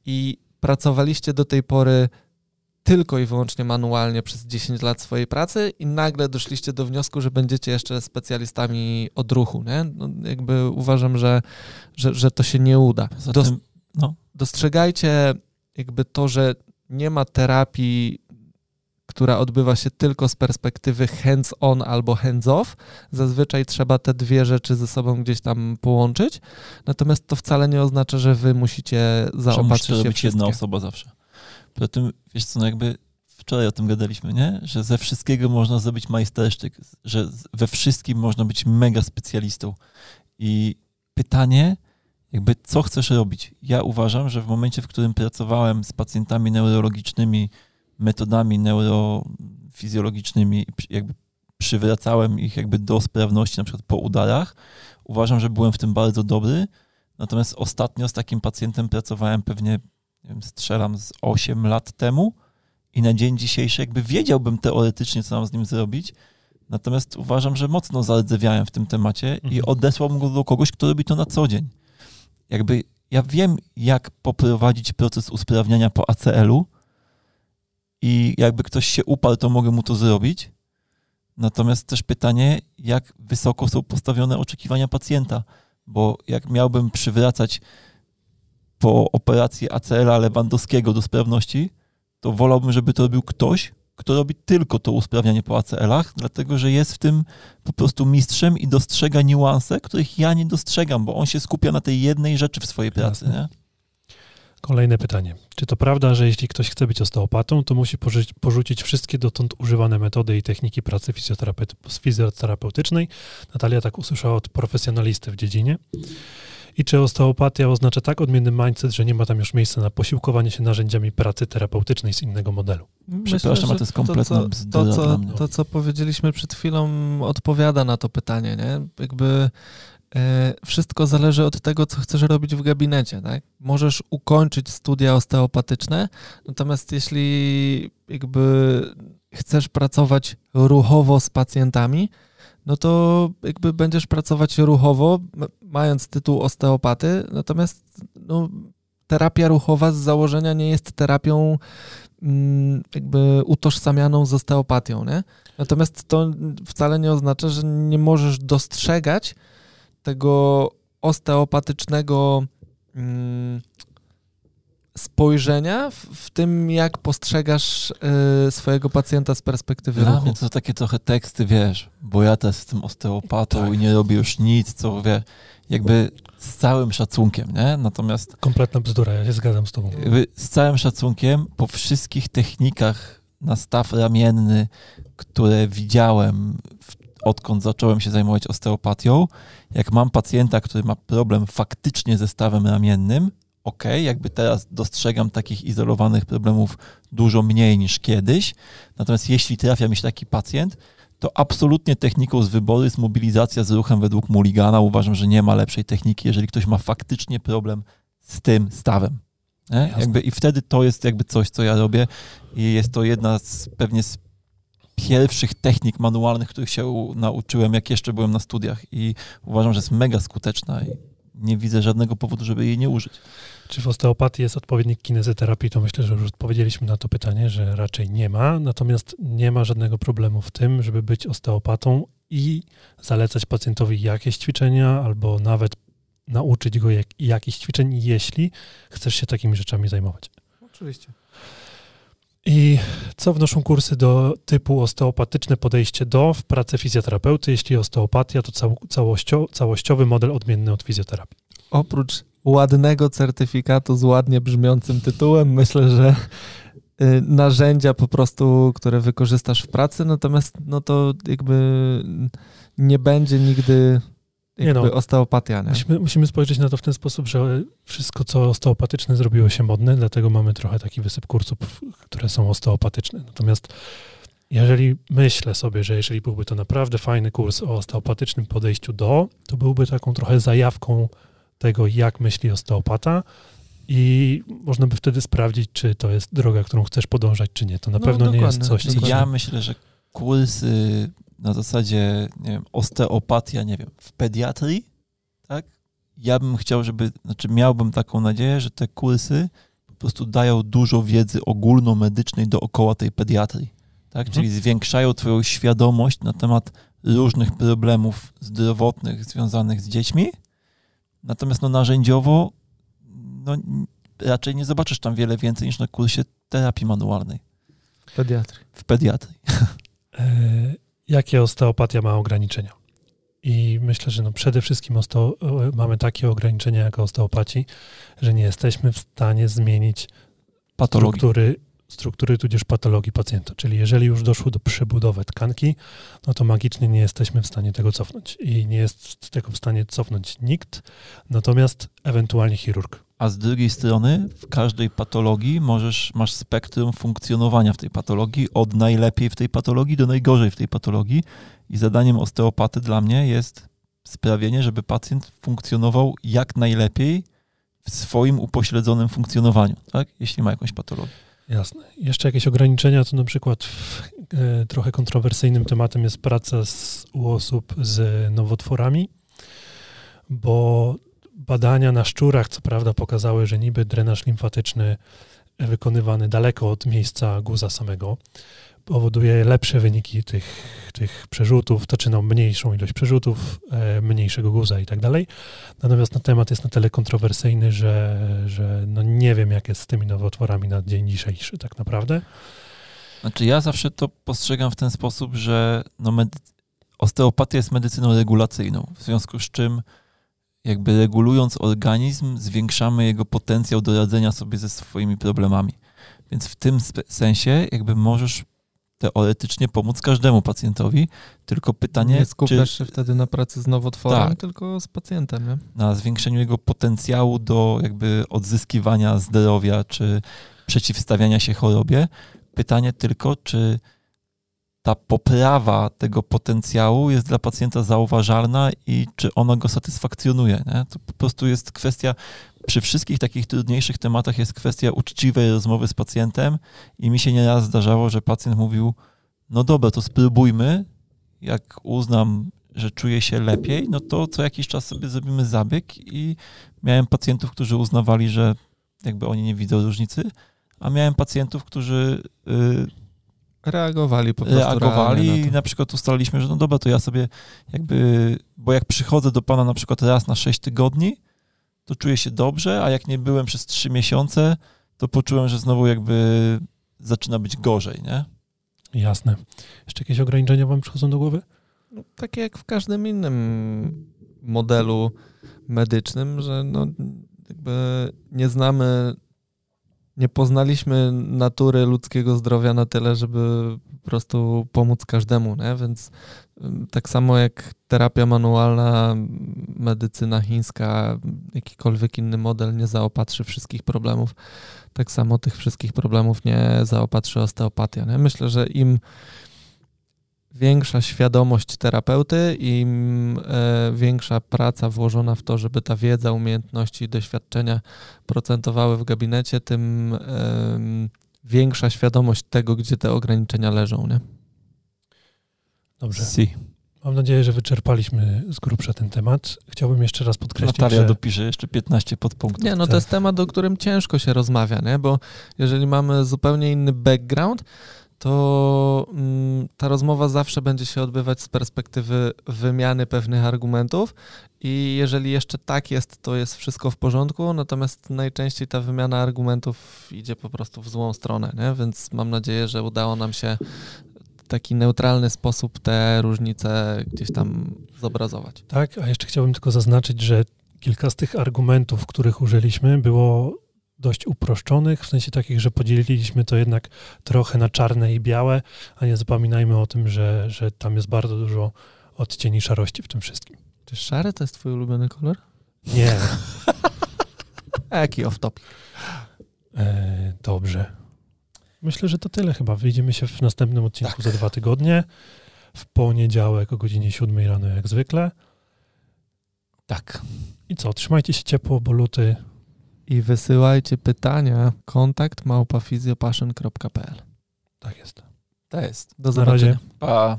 i pracowaliście do tej pory tylko i wyłącznie manualnie przez 10 lat swojej pracy i nagle doszliście do wniosku, że będziecie jeszcze specjalistami odruchu, nie? No, jakby uważam, że, że, że to się nie uda. Dos, no. Dostrzegajcie jakby to, że nie ma terapii która odbywa się tylko z perspektywy hands-on albo hands-off. Zazwyczaj trzeba te dwie rzeczy ze sobą gdzieś tam połączyć, natomiast to wcale nie oznacza, że wy musicie zaopatrzyć się robić wszystkie. jedna osoba zawsze. Poza tym, wiesz co, no jakby wczoraj o tym gadaliśmy, nie? Że ze wszystkiego można zrobić majstersztyk, że we wszystkim można być mega specjalistą. I pytanie, jakby co chcesz robić? Ja uważam, że w momencie, w którym pracowałem z pacjentami neurologicznymi, metodami neurofizjologicznymi, jakby przywracałem ich jakby do sprawności, na przykład po udarach, uważam, że byłem w tym bardzo dobry. Natomiast ostatnio z takim pacjentem pracowałem pewnie, nie wiem, strzelam z 8 lat temu i na dzień dzisiejszy jakby wiedziałbym teoretycznie, co mam z nim zrobić, natomiast uważam, że mocno zardzewiałem w tym temacie i Mhm. odesłałbym go do kogoś, kto robi to na co dzień. Jakby ja wiem, jak poprowadzić proces usprawniania po ACL-u i jakby ktoś się uparł, to mogę mu to zrobić. Natomiast też pytanie, jak wysoko są postawione oczekiwania pacjenta, bo jak miałbym przywracać po operacji ACL-a Lewandowskiego do sprawności, to wolałbym, żeby to robił ktoś, kto robi tylko to usprawnianie po ACL-ach, dlatego że jest w tym po prostu mistrzem i dostrzega niuanse, których ja nie dostrzegam, bo on się skupia na tej jednej rzeczy w swojej pracy. Nie? Kolejne pytanie. Czy to prawda, że jeśli ktoś chce być osteopatą, to musi porzucić, wszystkie dotąd używane metody i techniki pracy fizjoterapeut- fizjoterapeutycznej? Natalia tak usłyszała od profesjonalisty w dziedzinie. I czy osteopatia oznacza tak odmienny mindset, że nie ma tam już miejsca na posiłkowanie się narzędziami pracy terapeutycznej z innego modelu? Przepraszam, ale to jest kompletna to, co, bzdura to, co, to, co powiedzieliśmy przed chwilą, odpowiada na to pytanie, nie? Jakby wszystko zależy od tego, co chcesz robić w gabinecie, tak? Możesz ukończyć studia osteopatyczne, natomiast jeśli jakby chcesz pracować ruchowo z pacjentami, no to jakby będziesz pracować ruchowo, mając tytuł osteopaty, natomiast no, terapia ruchowa z założenia nie jest terapią mm, jakby utożsamianą z osteopatią, nie? Natomiast to wcale nie oznacza, że nie możesz dostrzegać tego osteopatycznego mm, spojrzenia w, w tym, jak postrzegasz y, swojego pacjenta z perspektywy Dla ruchu. mnie to takie trochę teksty, wiesz, bo ja też jestem osteopatą Tak. i nie robię już nic, co wiesz, jakby z całym szacunkiem, nie? Natomiast Kompletna bzdura, ja się zgadzam z tobą. jakby z całym szacunkiem po wszystkich technikach na staw ramienny, które widziałem w, odkąd zacząłem się zajmować osteopatią, jak mam pacjenta, który ma problem faktycznie ze stawem ramiennym, ok, jakby teraz dostrzegam takich izolowanych problemów dużo mniej niż kiedyś, natomiast jeśli trafia mi się taki pacjent, to absolutnie techniką z wyboru jest mobilizacja z ruchem według Mulligana. Uważam, że nie ma lepszej techniki, jeżeli ktoś ma faktycznie problem z tym stawem. I wtedy to jest jakby coś, co ja robię i jest to jedna z pewnie z pierwszych technik manualnych, których się nauczyłem, jak jeszcze byłem na studiach i uważam, że jest mega skuteczna i nie widzę żadnego powodu, żeby jej nie użyć. Czy w osteopatii jest odpowiednik kinezyterapii? To myślę, że już odpowiedzieliśmy na to pytanie, że raczej nie ma. Natomiast nie ma żadnego problemu w tym, żeby być osteopatą i zalecać pacjentowi jakieś ćwiczenia, albo nawet nauczyć go jak, jakichś ćwiczeń, jeśli chcesz się takimi rzeczami zajmować. Oczywiście. I co wnoszą kursy do typu osteopatyczne podejście do w pracy fizjoterapeuty? Jeśli osteopatia, to cał, całościo, całościowy model odmienny od fizjoterapii. Oprócz ładnego certyfikatu z ładnie brzmiącym tytułem, myślę, że y, narzędzia po prostu, które wykorzystasz w pracy, natomiast no to jakby nie będzie nigdy Nie no. osteopatia, nie? Musimy, musimy spojrzeć na to w ten sposób, że wszystko, co osteopatyczne, zrobiło się modne, dlatego mamy trochę taki wysyp kursów, które są osteopatyczne. Natomiast jeżeli myślę sobie, że jeżeli byłby to naprawdę fajny kurs o osteopatycznym podejściu do, to byłby taką trochę zajawką tego, jak myśli osteopata i można by wtedy sprawdzić, czy to jest droga, którą chcesz podążać, czy nie. To na No, pewno nie jest coś, co... Ja myślę, że kursy na zasadzie, nie wiem, osteopatia, nie wiem, w pediatrii, tak? Ja bym chciał, żeby, znaczy miałbym taką nadzieję, że te kursy po prostu dają dużo wiedzy ogólnomedycznej dookoła tej pediatrii, tak? Mhm. Czyli zwiększają twoją świadomość na temat różnych problemów zdrowotnych związanych z dziećmi, natomiast no narzędziowo no, raczej nie zobaczysz tam wiele więcej niż na kursie terapii manualnej. Pediatry. w pediatrii. E, jakie osteopatia ma ograniczenia? I myślę, że no przede wszystkim osteo, mamy takie ograniczenia jako osteopaci, że nie jesteśmy w stanie zmienić Patologii. struktury, struktury tudzież patologii pacjenta. Czyli jeżeli już doszło do przebudowy tkanki, no to magicznie nie jesteśmy w stanie tego cofnąć. I nie jest tego w stanie cofnąć nikt, natomiast ewentualnie chirurg. A z drugiej strony w każdej patologii możesz, masz spektrum funkcjonowania w tej patologii od najlepiej w tej patologii do najgorzej w tej patologii i zadaniem osteopaty dla mnie jest sprawienie, żeby pacjent funkcjonował jak najlepiej w swoim upośledzonym funkcjonowaniu, tak? jeśli ma jakąś patologię. Jasne. Jeszcze jakieś ograniczenia, to na przykład e, trochę kontrowersyjnym tematem jest praca z, u osób z nowotworami, bo badania na szczurach, co prawda, pokazały, że niby drenaż limfatyczny wykonywany daleko od miejsca guza samego powoduje lepsze wyniki tych, tych przerzutów, to czy no mniejszą ilość przerzutów, e, mniejszego guza i tak dalej. Natomiast no, temat jest na tyle kontrowersyjny, że, że no, nie wiem, jak jest z tymi nowotworami na dzień dzisiejszy tak naprawdę. Znaczy ja zawsze to postrzegam w ten sposób, że no medy- osteopatia jest medycyną regulacyjną, w związku z czym jakby regulując organizm zwiększamy jego potencjał do radzenia sobie ze swoimi problemami. Więc w tym sensie jakby możesz teoretycznie pomóc każdemu pacjentowi, tylko pytanie, nie skupiasz czy się wtedy na pracy z nowotworem, Tak. tylko z pacjentem, nie? na zwiększeniu jego potencjału do jakby odzyskiwania zdrowia, czy przeciwstawiania się chorobie. Pytanie tylko, czy ta poprawa tego potencjału jest dla pacjenta zauważalna i czy ona go satysfakcjonuje. Nie? To po prostu jest kwestia, przy wszystkich takich trudniejszych tematach jest kwestia uczciwej rozmowy z pacjentem i mi się nieraz zdarzało, że pacjent mówił, no dobra, to spróbujmy, jak uznam, że czuję się lepiej, no to co jakiś czas sobie zrobimy zabieg i miałem pacjentów, którzy uznawali, że jakby oni nie widzą różnicy, a miałem pacjentów, którzy y, Reagowali po prostu reagowali i na to. na przykład ustaliliśmy, że no dobra, to ja sobie jakby, bo jak przychodzę do pana na przykład raz na 6 tygodni, to czuję się dobrze, a jak nie byłem przez 3 miesiące, to poczułem, że znowu jakby zaczyna być gorzej, nie? Jasne. Jeszcze jakieś ograniczenia wam przychodzą do głowy? No, takie jak w każdym innym modelu medycznym, że no, jakby nie znamy, nie poznaliśmy natury ludzkiego zdrowia na tyle, żeby po prostu pomóc każdemu, nie? więc ym, tak samo jak terapia manualna, medycyna chińska, jakikolwiek inny model nie zaopatrzy wszystkich problemów, tak samo tych wszystkich problemów nie zaopatrzy osteopatia. Nie? Myślę, że im większa świadomość terapeuty, im e, większa praca włożona w to, żeby ta wiedza, umiejętności i doświadczenia procentowały w gabinecie, tym większa świadomość tego, gdzie te ograniczenia leżą. Nie? Dobrze. Si. Mam nadzieję, że wyczerpaliśmy z grubsza ten temat. Chciałbym jeszcze raz podkreślić, Natalia że... dopisze jeszcze 15 podpunktów. Nie, no to Tak. jest temat, o którym ciężko się rozmawia, nie? bo jeżeli mamy zupełnie inny background, to mm, ta rozmowa zawsze będzie się odbywać z perspektywy wymiany pewnych argumentów i jeżeli jeszcze tak jest, to jest wszystko w porządku, natomiast najczęściej ta wymiana argumentów idzie po prostu w złą stronę, nie? więc mam nadzieję, że udało nam się w taki neutralny sposób te różnice gdzieś tam zobrazować. Tak, a jeszcze chciałbym tylko zaznaczyć, że kilka z tych argumentów, których użyliśmy, było dość uproszczonych, w sensie takich, że podzieliliśmy to jednak trochę na czarne i białe, a nie zapominajmy o tym, że, że tam jest bardzo dużo odcieni szarości w tym wszystkim. Czy szary to jest twój ulubiony kolor? Nie, A jaki off-topic? e, dobrze. Myślę, że to tyle chyba. Wyjdziemy się w następnym odcinku za dwa tygodnie. W poniedziałek o godzinie 7 rano jak zwykle. Tak. I co, trzymajcie się ciepło, bo luty I wysyłajcie pytania kontakt małpafizjopassion.pl Tak jest. To jest. Do Na razie. zobaczenia. Pa.